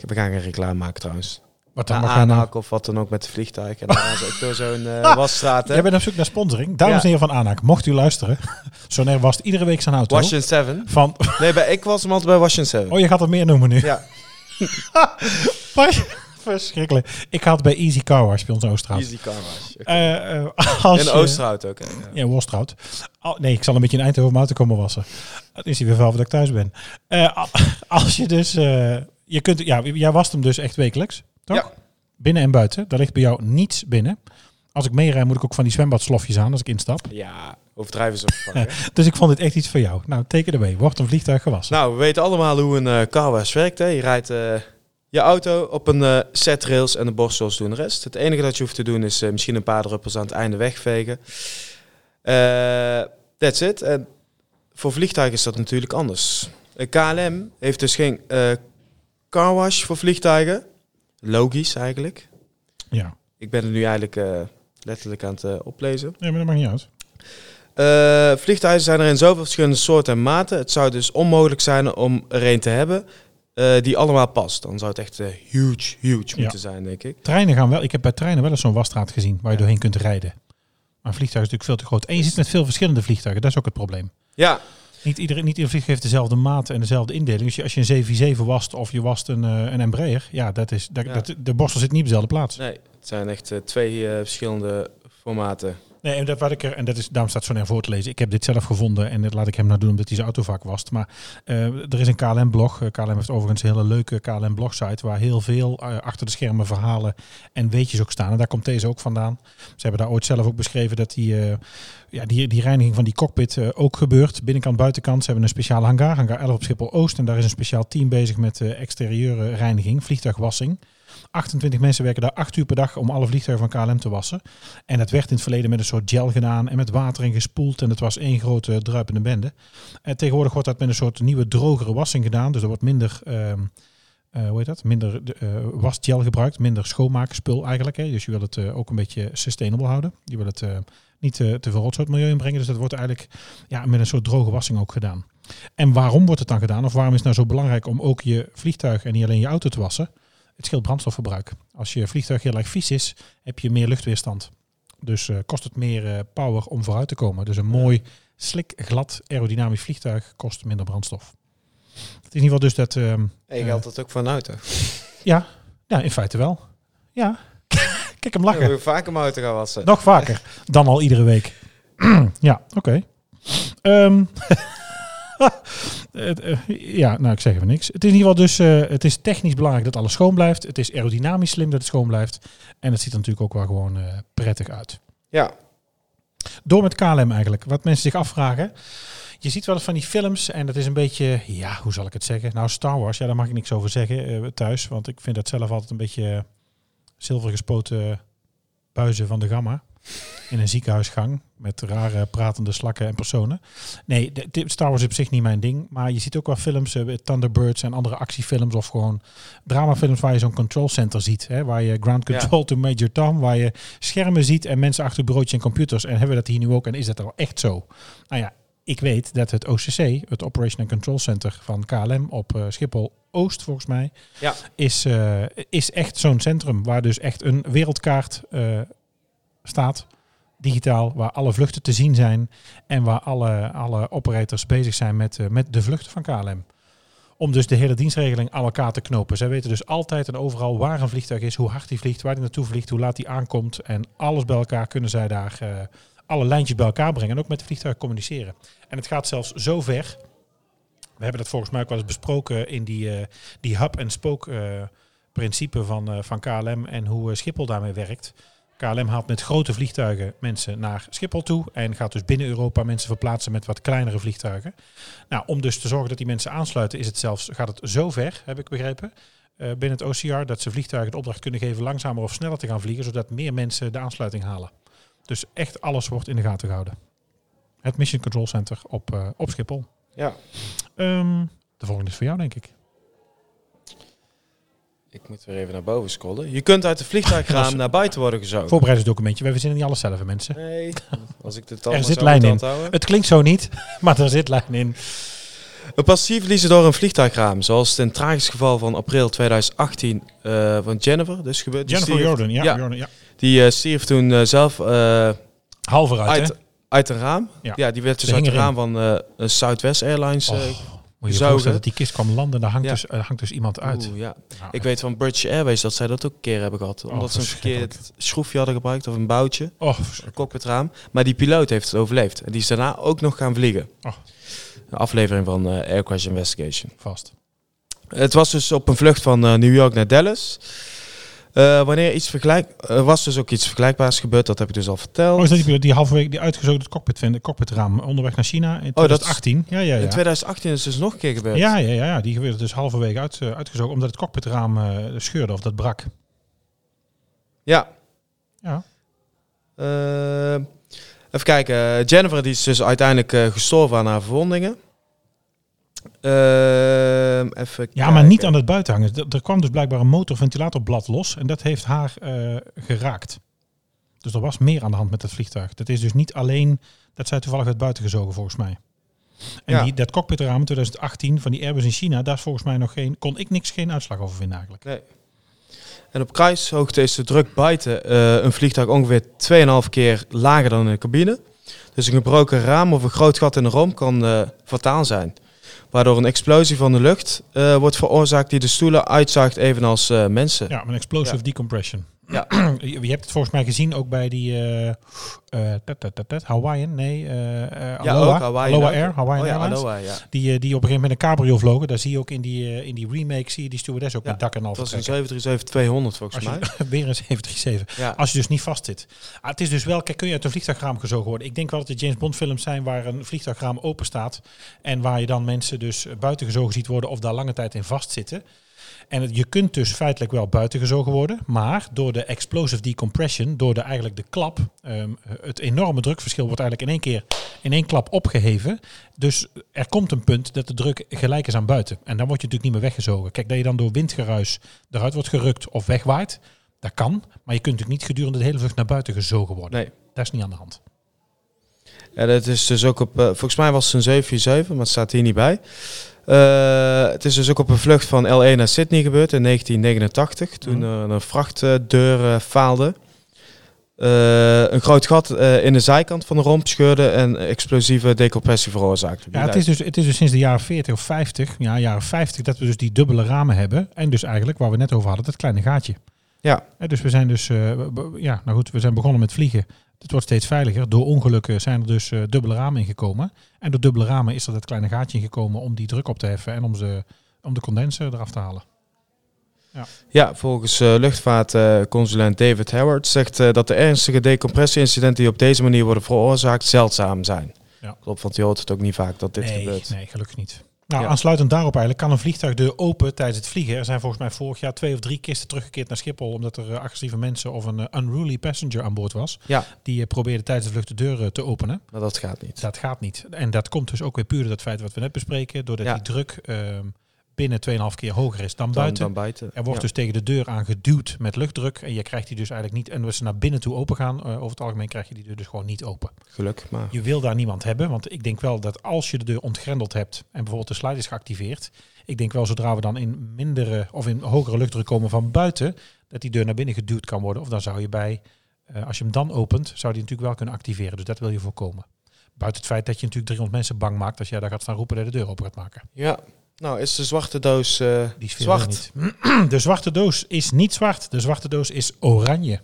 C: we gaan geen reclame maken trouwens.
B: Wat dan?
C: Aanhaak of wat dan ook met de vliegtuigen. En dan gaan ze ook door zo'n eh, wasstraat, hè?
B: Jij bent op zoek naar sponsoring. Dames
C: Ja.
B: en heren van Aanhaak, mocht u luisteren. Sonair was iedere week zijn auto.
C: Washington 7.
B: Van,
C: Nee, bij, ik was hem altijd bij Washington 7.
B: oh, je gaat er meer noemen nu.
C: Ja,
B: Maar- Verschrikkelijk. Ik had bij Easy Car Wash bij ons Oosterhout.
C: easy car wash. Oké.
B: Eh, eh, als
C: Oosterhout ook, hè? Ja.
B: Ja. Oh, nee, ik zal een beetje in Eindhoven mijn auto komen wassen. Dan is hij weer wel dat ik thuis ben. Eh, als je dus... eh, je kunt, ja, jij wast hem dus echt wekelijks, toch?
C: Ja.
B: Binnen en buiten. Daar ligt bij jou niets binnen. Als ik meerij moet ik ook van die zwembadslofjes aan als ik instap.
C: Ja, overdrijven ze?
B: Dus ik vond dit echt iets voor jou. Nou, teken erbij. Wordt een vliegtuig gewassen.
C: Nou, we weten allemaal hoe een eh car wash werkt, hè? Je rijdt eh, je auto op een eh set rails en de borstels doen de rest. Het enige dat je hoeft te doen is eh, misschien een paar druppels aan het einde wegvegen. Eh, that's it. En voor vliegtuigen is dat natuurlijk anders. KLM heeft dus geen car wash voor vliegtuigen. Logisch eigenlijk.
B: Ja.
C: Ik ben het nu eigenlijk letterlijk aan het oplezen.
B: ja, maar dat maakt niet uit.
C: Vliegtuigen zijn er in zoveel verschillende soorten en maten. Het zou dus onmogelijk zijn om er een te hebben eh, die allemaal past. Dan zou het echt eh, huge, huge moeten zijn, denk ik.
B: Treinen gaan wel... Ik heb bij treinen wel eens zo'n wasstraat gezien waar je doorheen kunt rijden. Maar een vliegtuig is natuurlijk veel te groot. En je zit met veel verschillende vliegtuigen. Dat is ook het probleem.
C: Ja,
B: Niet ieder, niet ieder vliegtuig heeft dezelfde maat en dezelfde indeling. Dus als je een 747 wast of je wast een, eh, een Embraer, ja, dat is, dat,
C: Ja.
B: dat- de borstel zit niet op dezelfde plaats.
C: nee, het zijn echt twee verschillende formaten.
B: Nee, en dat, wat ik er, en dat is, daarom staat Sonair voor te lezen. Ik heb dit zelf gevonden en dat laat ik hem nou doen omdat hij zijn auto vaak wast. Maar eh, er is een KLM-blog. Eh, KLM heeft overigens een hele leuke KLM-blogsite waar heel veel eh, achter de schermen verhalen en weetjes ook staan. En daar komt deze ook vandaan. Ze hebben daar ooit zelf ook beschreven dat die, ja, die, die reiniging van die cockpit ook gebeurt. Binnenkant, buitenkant. Ze hebben een speciale hangar, hangar 11 op Schiphol-Oost. En daar is een speciaal team bezig met exterieure reiniging, vliegtuigwassing. 28 mensen werken daar 8 uur per dag om alle vliegtuigen van KLM te wassen. En dat werd in het verleden met een soort gel gedaan en met water in gespoeld. En het was één grote druipende bende. En tegenwoordig wordt dat met een soort nieuwe drogere wassing gedaan. Dus er wordt minder, ehm, eh, hoe heet dat? Minder eh, wasgel gebruikt, minder schoonmaakspul eigenlijk. Hè. Dus je wil het eh, ook een beetje sustainable houden. Je wil het niet te veel rotzooi milieu inbrengen. Dus dat wordt eigenlijk ja, met een soort droge wassing ook gedaan. En waarom wordt het dan gedaan? Of waarom is het nou zo belangrijk om ook je vliegtuig en niet alleen je auto te wassen? Het scheelt brandstofverbruik. Als je vliegtuig heel erg vies is, heb je meer luchtweerstand. Dus eh, kost het meer eh, power om vooruit te komen. Dus een mooi, slik, glad, aerodynamisch vliegtuig kost minder brandstof. Het is in ieder geval dus dat... ehm,
C: En je
B: Eh.
C: geldt dat ook voor een auto.
B: ja, ja, in feite wel. Ja, kijk hem lachen.
C: Ja, we vaker mijn auto gaan wassen.
B: Nog vaker dan al iedere week. ja, oké. Ehm, eh, ja, nou, ik zeg even niks. Het is in ieder geval dus, eh, het is technisch belangrijk dat alles schoon blijft. Het is aerodynamisch slim dat het schoon blijft. En het ziet er natuurlijk ook wel gewoon eh, prettig uit.
C: Ja,
B: Door met KLM eigenlijk. Wat mensen zich afvragen. Je ziet wel eens van die films en dat is een beetje, ja, hoe zal ik het zeggen? Nou, Star Wars, ja, daar mag ik niks over zeggen eh, thuis. Want ik vind dat zelf altijd een beetje eh, zilvergespoten buizen van de gamma. In een ziekenhuisgang met rare pratende slakken en personen. Nee, de, Star Wars is op zich niet mijn ding. Maar je ziet ook wel films, eh, Thunderbirds en andere actiefilms of gewoon dramafilms waar je zo'n control center ziet. Hè, waar je ground
C: Ja.
B: control to Major Tom, waar je schermen ziet en mensen achter het bureautje en computers. En hebben we dat hier nu ook en is dat wel echt zo? Nou ja, ik weet dat het OCC, het Operation and Control Center van KLM op eh, Schiphol Oost volgens mij,
C: Ja.
B: is, eh, is echt zo'n centrum waar dus echt een wereldkaart staat, digitaal, waar alle vluchten te zien zijn en waar alle, alle operators bezig zijn met, eh, met de vluchten van KLM. Om dus de hele dienstregeling aan elkaar te knopen. Zij weten dus altijd en overal waar een vliegtuig is, hoe hard die vliegt, waar die naartoe vliegt, hoe laat die aankomt. En alles bij elkaar kunnen zij daar eh, alle lijntjes bij elkaar brengen en ook met de vliegtuig communiceren. En het gaat zelfs zo ver. We hebben dat volgens mij ook wel eens besproken in die, eh, die hub-en-spoke eh, principe van, van KLM en hoe Schiphol daarmee werkt. KLM haalt met grote vliegtuigen mensen naar Schiphol toe en gaat dus binnen Europa mensen verplaatsen met wat kleinere vliegtuigen. Nou, om dus te zorgen dat die mensen aansluiten, is het zelfs, gaat het zo ver, heb ik begrepen, eh, binnen het OCR, dat ze vliegtuigen de opdracht kunnen geven langzamer of sneller te gaan vliegen, zodat meer mensen de aansluiting halen. Dus echt alles wordt in de gaten gehouden. Het Mission Control Center op, eh, op Schiphol.
C: ja.
B: Ehm, de volgende is voor jou, denk ik.
C: Ik moet weer even naar boven scrollen. Je kunt uit de vliegtuigraam naar buiten worden gezogen.
B: Voorbereidingsdocumentje. Wij verzinnen niet alles zelf, hè, mensen.
C: Nee, als ik de
B: Er zit lijn in. Het klinkt zo niet, maar er zit lijn in.
C: Een passief liezen door een vliegtuigraam, zoals het in het tragisch geval van april 2018 eh, van Jennifer dus gebeurd.
B: Jennifer
C: stierf-
B: Jordan, ja.
C: ja.
B: Jordan, ja.
C: Die eh, stierf toen eh, zelf eh,
B: eruit,
C: uit,
B: hè?
C: uit een raam.
B: Ja.
C: Ja, die werd dus uit het raam van eh, een Southwest Airlines. eh,
B: Oh, moet je voorstellen dat die kist kwam landen, daar hangt,
C: Ja.
B: dus, er hangt dus iemand uit.
C: oeh, ja.
B: Nou,
C: Ik weet van British Airways dat zij dat ook een keer hebben gehad. Omdat ze een verkeerd schroefje hadden gebruikt of een boutje.
B: Oh,
C: Een cockpitraam. Maar die piloot heeft het overleefd. En die is daarna ook nog gaan vliegen.
B: Oh.
C: Een aflevering van eh Air Crash Investigation.
B: vast.
C: Het was dus op een vlucht van eh, New York naar Dallas. Eh, wanneer iets vergelijk, er was dus ook iets vergelijkbaars gebeurd, dat heb ik dus al verteld.
B: Oh, is dat die die halverwege die uitgezogen cockpit vindt, het cockpitraam onderweg naar China in
C: Oh, dat is-
B: 2018? ja, ja,
C: In
B: ja.
C: 2018 is het dus nog een keer gebeurd.
B: Ja, ja, ja, ja, die gebeurde dus halverwege uit, eh, uitgezogen omdat het cockpitraam eh, scheurde of dat brak.
C: Ja.
B: Ja.
C: Even kijken. Jennifer die is dus uiteindelijk gestorven aan haar verwondingen. Ehm, even
B: Ja, maar niet aan het buitenhangen. Er kwam dus blijkbaar een motorventilatorblad los en dat heeft haar eh, geraakt. Dus er was meer aan de hand met het vliegtuig. Dat is dus niet alleen dat zij toevallig werd buiten gezogen, volgens mij. En
C: Ja.
B: die, dat cockpitraam in 2018 van die Airbus in China, daar is volgens mij nog geen, kon ik niks geen uitslag over vinden eigenlijk.
C: Nee. En op kruishoogte is de druk buiten eh, een vliegtuig ongeveer 2,5 keer lager dan in de cabine. Dus een gebroken raam of een groot gat in de romp kan eh, fataal zijn. Waardoor een explosie van de lucht eh, wordt veroorzaakt die de stoelen uitzaagt evenals eh, mensen.
B: Ja, een explosive
C: Ja.
B: decompression.
C: Ja.
B: je, hebt het volgens mij gezien ook bij die tat, Hawaiian, nee, eh Aloha. Aloha. Air, Hawaiian
C: oh, ja,
B: Airlines.
C: Aloha, ja.
B: Die, die op een gegeven moment met een cabrio vlogen. Daar zie je ook in die, in die remake, zie je die stewardess ook met dak en al
C: Het was een
B: vertrekken.
C: 737-200 volgens mij.
B: weer een 737.
C: Ja.
B: Als je dus niet vast zit. Ah, het is dus wel, kijk, kun je uit een vliegtuigraam gezogen worden. Ik denk wel dat de James Bond films zijn waar een vliegtuigraam open staat. En waar je dan mensen dus buiten gezogen ziet worden of daar lange tijd in vastzitten. En het- je kunt dus feitelijk wel buiten gezogen worden. Maar door de explosive decompression, door de, eigenlijk de klap, ehm, het enorme drukverschil wordt eigenlijk in één keer in één klap opgeheven. Dus er komt een punt dat de druk gelijk is aan buiten. En dan word je natuurlijk niet meer weggezogen. Kijk, dat je dan door windgeruis eruit wordt gerukt of wegwaait. Dat kan, maar je kunt natuurlijk niet gedurende de hele vlucht naar buiten gezogen worden.
C: Nee.
B: Dat is niet aan de hand.
C: Ja, dat is dus ook op. eh, volgens mij was het een 747, maar het staat hier niet bij. Eh, het is dus ook op een vlucht van LA naar Sydney gebeurd in 1989, toen
B: Mhm.
C: een vrachtdeur eh, faalde. Eh, een groot gat in de zijkant van de romp scheurde en explosieve decompressie veroorzaakte.
B: Ja, het is, dus, het is dus sinds de jaren 40 of 50, ja, jaren 50, dat we dus die dubbele ramen hebben. En dus eigenlijk, waar we net over hadden, dat kleine gaatje.
C: Ja.
B: Dus we zijn dus, ja, nou goed, we zijn begonnen met vliegen. Het wordt steeds veiliger. Door ongelukken zijn er dus eh, dubbele ramen ingekomen. En door dubbele ramen is er dat kleine gaatje ingekomen om die druk op te heffen en om, ze, om de condenser eraf te halen.
C: Ja, volgens eh, luchtvaartconsulent David Howard zegt eh, dat de ernstige decompressie-incidenten die op deze manier worden veroorzaakt zeldzaam zijn.
B: Ja.
C: Klopt, want je hoort het ook niet vaak dat dit
B: nee,
C: gebeurt.
B: nee, gelukkig niet. Nou,
C: Ja.
B: aansluitend daarop eigenlijk kan een vliegtuigdeur open tijdens het vliegen. Er zijn volgens mij vorig jaar twee of drie kisten teruggekeerd naar Schiphol omdat er eh, agressieve mensen of een eh, unruly passenger aan boord was.
C: Ja,
B: Die eh, probeerde tijdens de vlucht de deur eh, te openen.
C: maar dat gaat niet.
B: Dat gaat niet. En dat komt dus ook weer puur door het feit wat we net bespreken. Doordat
C: Ja.
B: die druk ehm, binnen 2,5 keer hoger is dan
C: Dan,
B: buiten.
C: dan buiten.
B: Er wordt
C: Ja.
B: dus tegen de deur aan geduwd met luchtdruk. En je krijgt die dus eigenlijk niet. En als ze naar binnen toe open gaan, eh, over het algemeen krijg je die deur dus gewoon niet open.
C: Geluk, maar...
B: Je wil daar niemand hebben. Want ik denk wel dat als je de deur ontgrendeld hebt en bijvoorbeeld de slide is geactiveerd. Ik denk wel zodra we dan in mindere of in hogere luchtdruk komen van buiten, dat die deur naar binnen geduwd kan worden. Of dan zou je bij, eh, als je hem dan opent, zou die natuurlijk wel kunnen activeren. Dus dat wil je voorkomen. Buiten het feit dat je natuurlijk 300 mensen bang maakt als jij daar gaat staan roepen dat je de deur open gaat maken.
C: Ja, nou is de zwarte doos
B: Die is veel
C: zwart.
B: De zwarte doos is niet zwart. De zwarte doos is oranje.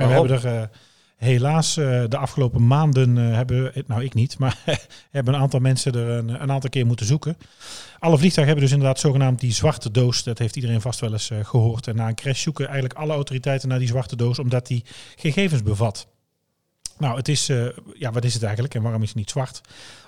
B: En we
C: Waarom?
B: hebben er eh, helaas eh, de afgelopen maanden, hebben, nou ik niet, maar hebben een aantal mensen er een, een aantal keer moeten zoeken. Alle vliegtuigen hebben dus inderdaad zogenaamd die zwarte doos. Dat heeft iedereen vast wel eens eh, gehoord. En na een crash zoeken eigenlijk alle autoriteiten naar die zwarte doos, omdat die gegevens bevat. Nou, het is, eh, ja, wat is het eigenlijk en waarom is het niet zwart?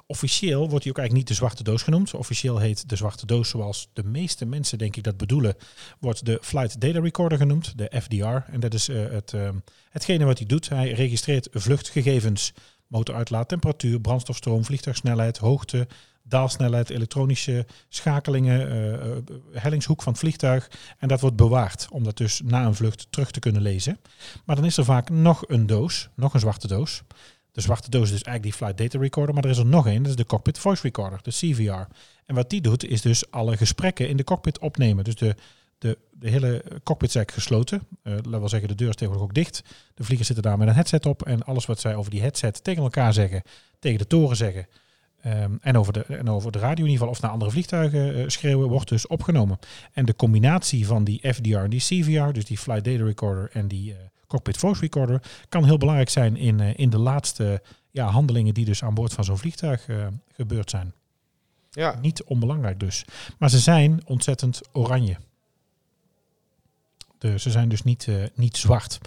B: Officieel wordt die ook eigenlijk niet de zwarte doos genoemd. Officieel heet de zwarte doos, zoals de meeste mensen denk ik dat bedoelen, wordt de Flight Data Recorder genoemd, de FDR. En dat is eh, het, eh, hetgene wat hij doet. Hij registreert vluchtgegevens, motoruitlaat, temperatuur, brandstofstroom, vliegtuigsnelheid, hoogte, daalsnelheid, elektronische schakelingen, eh, eh, hellingshoek van het vliegtuig. En dat wordt bewaard, om dat dus na een vlucht terug te kunnen lezen. Maar dan is er vaak nog een doos, nog een zwarte doos. De zwarte doos is dus eigenlijk die Flight Data Recorder, maar er is er nog één, dat is de Cockpit Voice Recorder, de CVR. En wat die doet, is dus alle gesprekken in de cockpit opnemen. Dus de, de, de hele cockpit is eigenlijk gesloten. Uh, laten we zeggen, de deur is tegenwoordig ook dicht. De vliegers zitten daar met een headset op. En alles wat zij over die headset tegen elkaar zeggen, tegen de toren zeggen. Um, en, over de, en over de radio in ieder geval, of naar andere vliegtuigen uh, schreeuwen, wordt dus opgenomen. En de combinatie van die FDR en die CVR, dus die Flight Data Recorder en die uh, Cockpit Voice Recorder, kan heel belangrijk zijn in, uh, in de laatste ja, handelingen die dus aan boord van zo'n vliegtuig gebeurd zijn.
C: Ja.
B: Niet onbelangrijk dus. Maar ze zijn ontzettend oranje. De, ze zijn dus niet, uh, niet zwart.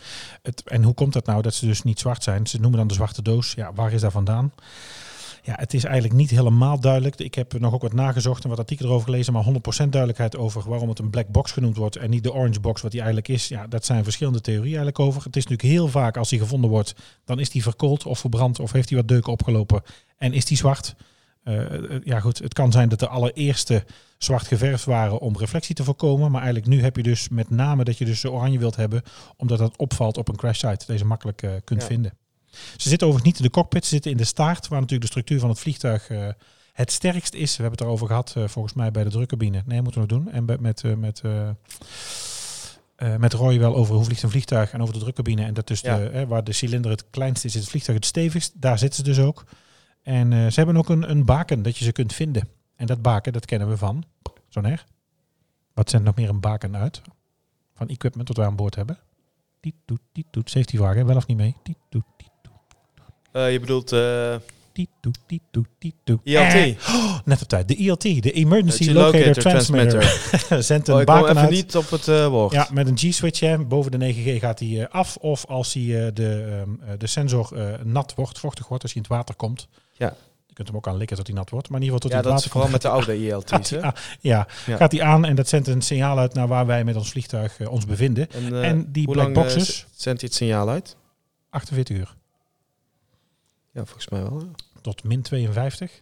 B: Het, en hoe komt dat nou dat ze dus niet zwart zijn? Ze noemen dan de zwarte doos. Ja, waar is dat vandaan? Ja, het is eigenlijk niet helemaal duidelijk. Ik heb nog ook wat nagezocht en wat artikelen erover gelezen, maar 100% duidelijkheid over waarom het een black box genoemd wordt en niet de orange box wat die eigenlijk is. Ja, dat zijn verschillende theorieën eigenlijk over. Het is natuurlijk heel vaak als die gevonden wordt, dan is die verkoold of verbrand of heeft hij wat deuken opgelopen en is die zwart. Uh, ja goed, het kan zijn dat de allereerste zwart geverfd waren om reflectie te voorkomen. Maar eigenlijk nu heb je dus met name dat je dus oranje wilt hebben, omdat dat opvalt op een crash site. Deze makkelijk uh, kunt ja. vinden. Ze zitten overigens niet in de cockpit, ze zitten in de staart, waar natuurlijk de structuur van het vliegtuig uh, het sterkst is. We hebben het erover gehad, uh, volgens mij bij de drukcabine. Nee, moeten we nog doen. En met, uh, met, met Roy wel over hoe vliegt een vliegtuig en over de drukcabine. En dat ja. de, waar de cilinder het kleinste is, is het vliegtuig het stevigst. Daar zitten ze dus ook. En ze hebben ook een, een baken dat je ze kunt vinden. En dat baken, dat kennen we van Zonair. Wat zendt nog meer een baken uit? Van equipment dat we aan boord hebben. Die doet, die doet. Safety vraag, hè? wel of niet mee? Die doet.
C: Uh, je bedoelt... Uh...
B: Die doet, die doet, die doet.
C: ILT.
B: Eh, oh, net op tijd. De ILT, de Emergency Locator, Locator, Transmitter. Transmitter. Zendt een
C: oh, ik
B: baken
C: even
B: uit.
C: niet op het uh, woord.
B: Ja, met een G-switch. hè. Boven de 9G gaat hij uh, af. Of als hij, uh, de, um, de sensor nat wordt, vochtig wordt, als hij in het water komt.
C: Ja.
B: Je kunt hem ook aan likken tot hij nat wordt. Maar in ieder geval tot
C: ja,
B: hij
C: dat
B: water
C: is vooral
B: komt.
C: met de oude ILT's.
B: Gaat ja, ja, gaat hij aan en dat zendt een signaal uit naar waar wij met ons vliegtuig ons bevinden.
C: En,
B: en die
C: hoe
B: black
C: lang,
B: boxes.
C: Zendt hij het signaal uit?
B: 48 uur.
C: Ja, volgens mij wel. Ja.
B: Tot min 52.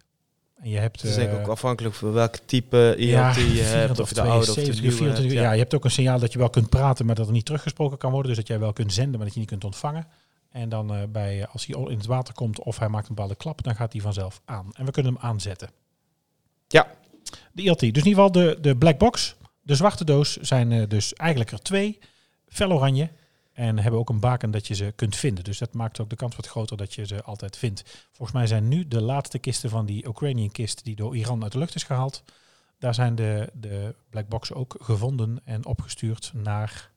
B: En je hebt.
C: Het is denk ik ook afhankelijk van welk type ILT ja, je hebt, of de oude of de nieuwe
B: 24 uur. Ja. ja, je hebt ook een signaal dat je wel kunt praten, maar dat er niet teruggesproken kan worden. Dus dat jij wel kunt zenden, maar dat je niet kunt ontvangen. En dan uh, bij, als hij in het water komt of hij maakt een bepaalde klap, dan gaat hij vanzelf aan. En we kunnen hem aanzetten.
C: Ja.
B: De ILT. Dus in ieder geval de, de black box, de zwarte doos zijn uh, dus eigenlijk er twee. Fel oranje. En hebben ook een baken dat je ze kunt vinden. Dus dat maakt ook de kans wat groter dat je ze altijd vindt. Volgens mij zijn nu de laatste kisten van die Ukrainian kist die door Iran uit de lucht is gehaald. Daar zijn de, de black boxen ook gevonden en opgestuurd naar...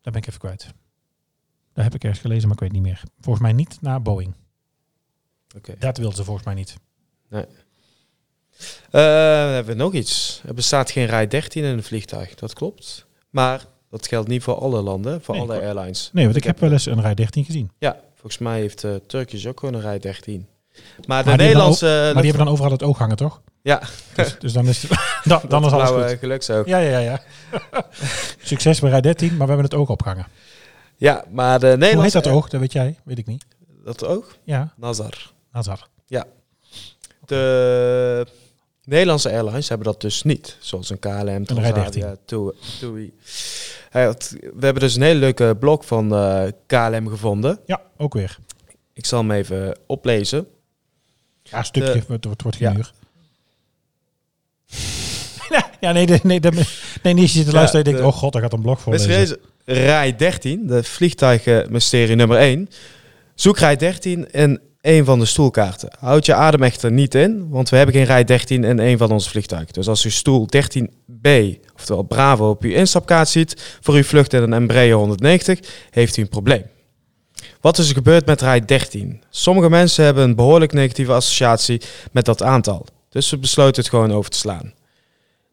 B: Daar ben ik even kwijt. Dat heb ik ergens gelezen, maar ik weet niet meer. Volgens mij niet naar Boeing.
C: Oké.
B: Dat wilden ze volgens mij niet.
C: Eh, dan hebben we nog iets. Er bestaat geen rij 13 in een vliegtuig. Dat klopt. Maar dat geldt niet voor alle landen, voor
B: Nee,
C: alle airlines.
B: Nee, want ik heb wel eens een rij 13 gezien.
C: Ja, volgens mij heeft uh, Turkish ook gewoon een rij 13. Maar de
B: Maar die hebben
C: Nederlandse...
B: Maar die hebben dan overal het oog hangen, toch?
C: Ja,
B: Dus, dus dan is, het, dan, dan is alles goed.
C: geluksoog.
B: Ja, ja, ja. ja. Succes bij rij 13, maar we hebben het oog opgehangen.
C: Ja, maar de
B: Hoe
C: Nederlandse...
B: heet dat oog? Dat weet jij? Weet ik niet.
C: Dat oog?
B: Ja,
C: Nazar.
B: Nazar.
C: De Nederlandse airlines hebben dat dus niet. Zoals een KLM, Transavia, TUI. We hebben dus een hele leuke blog van eh, KLM gevonden.
B: Ja, ook weer.
C: Ik zal hem even oplezen.
B: Ja, een stukje.
C: De-
B: het, wordt- wordt geen
C: Ja.
B: uur. ja, nee, nee, nee, nee, niet als je zit te
C: Ja,
B: luisteren en je denkt,
C: de-
B: oh god, daar gaat een blog voor lezen.
C: rij 13, de vliegtuigenmysterie nummer 1. Zoek rij 13 in een van de stoelkaarten. Houd je adem echter niet in, want we hebben geen rij 13 in een van onze vliegtuigen. Dus als u stoel 13B, oftewel Bravo, op uw instapkaart ziet voor uw vlucht in een Embraer 190, heeft u een probleem. Wat is er gebeurd met rij 13? Sommige mensen hebben een behoorlijk negatieve associatie met dat aantal. Dus we besloten het gewoon over te slaan.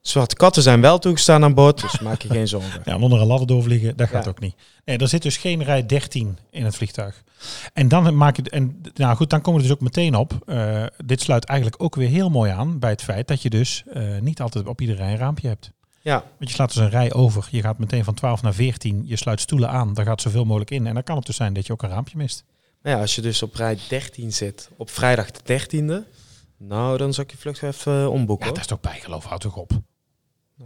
C: Zwarte katten zijn wel toegestaan aan boord, dus maak je geen zorgen.
B: Ja, onder een ladder doorvliegen, dat gaat
C: Ja.
B: ook niet. Nee, er zit dus geen rij 13 in het vliegtuig. En dan maak je, en nou goed, dan komen we dus ook meteen op. eh, dit sluit eigenlijk ook weer heel mooi aan bij het feit dat je dus eh, niet altijd op iedere rij een raampje hebt.
C: Ja,
B: Want je slaat dus een rij over. Je gaat meteen van 12 naar 14. Je sluit stoelen aan. Daar gaat zoveel mogelijk in. En dan kan het dus zijn dat je ook een raampje mist.
C: Nou ja, als je dus op rij 13 zit, op vrijdag de 13e, nou, dan zou ik je vlucht even eh, omboeken.
B: Ja, dat is toch bijgeloof. Houd toch op.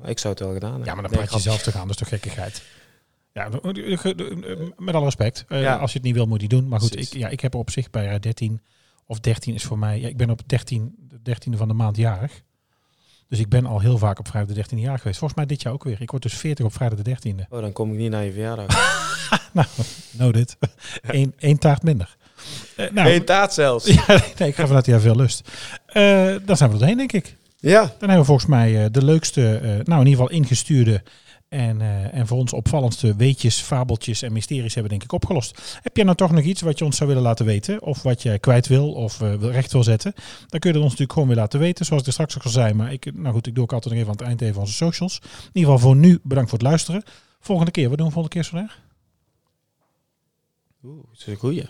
C: Ik zou het wel gedaan hebben.
B: Ja, maar dan
C: Nee,
B: praat je zelf te gaan. Dat is toch gekkigheid. Ja, met alle respect. Eh,
C: Ja.
B: Als je het niet wil, moet je het doen. Maar goed, ik, ja, ik heb op zich bij rij 13 of 13 is voor mij. Ja, ik ben op 13, de 13e van de maand jarig. Dus ik ben al heel vaak op vrijdag de 13e jaar geweest. Volgens mij dit jaar ook weer. Ik word dus 40 op vrijdag de 13e.
C: Oh, dan kom ik niet naar je verjaardag.
B: Nou, no dit. Eén één taart minder. Eh, nou,
C: Geen taart zelfs.
B: ja, nee, ik ga vanuit jou veel lust. Eh, dan zijn we er doorheen, denk ik.
C: Ja.
B: Dan hebben we volgens mij eh, de leukste, eh, nou in ieder geval ingestuurde en, eh, en voor ons opvallendste weetjes, fabeltjes en mysteries hebben denk ik opgelost. Heb jij nou toch nog iets wat je ons zou willen laten weten? Of wat je kwijt wil of eh, wil recht wil zetten? Dan kun je dat ons natuurlijk gewoon weer laten weten, zoals ik er straks ook al zei. Maar ik, nou goed, ik doe ook altijd nog even aan het eind even onze socials. In ieder geval voor nu, bedankt voor het luisteren. Volgende keer, wat doen we volgende keer zo erg?
C: Oeh, dat is een goeie.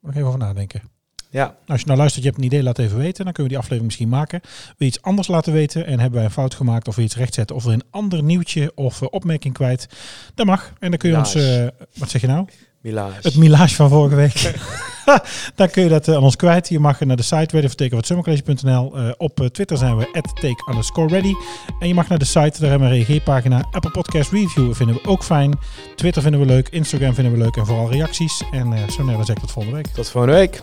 B: Nog even over nadenken.
C: Ja.
B: Als je nou luistert, je hebt een idee, laat even weten. Dan kunnen we die aflevering misschien maken. Wil je iets anders laten weten en hebben wij een fout gemaakt of wil je iets rechtzetten of je een ander nieuwtje of eh, opmerking kwijt? Dat mag. En dan kun je ons, eh, wat zeg je nou?
C: Milage.
B: Het milage van vorige week. dan kun je dat eh, aan ons kwijt. Je mag naar de site readyfortakeoff.summercollege.nl. Eh op Twitter zijn we take underscore ready. En je mag naar de site, daar hebben we een reageerpagina. Apple Podcast Review vinden we ook fijn. Twitter vinden we leuk. Instagram vinden we leuk. En vooral reacties. En zo net dan zeg ik tot volgende week.
C: Tot volgende week.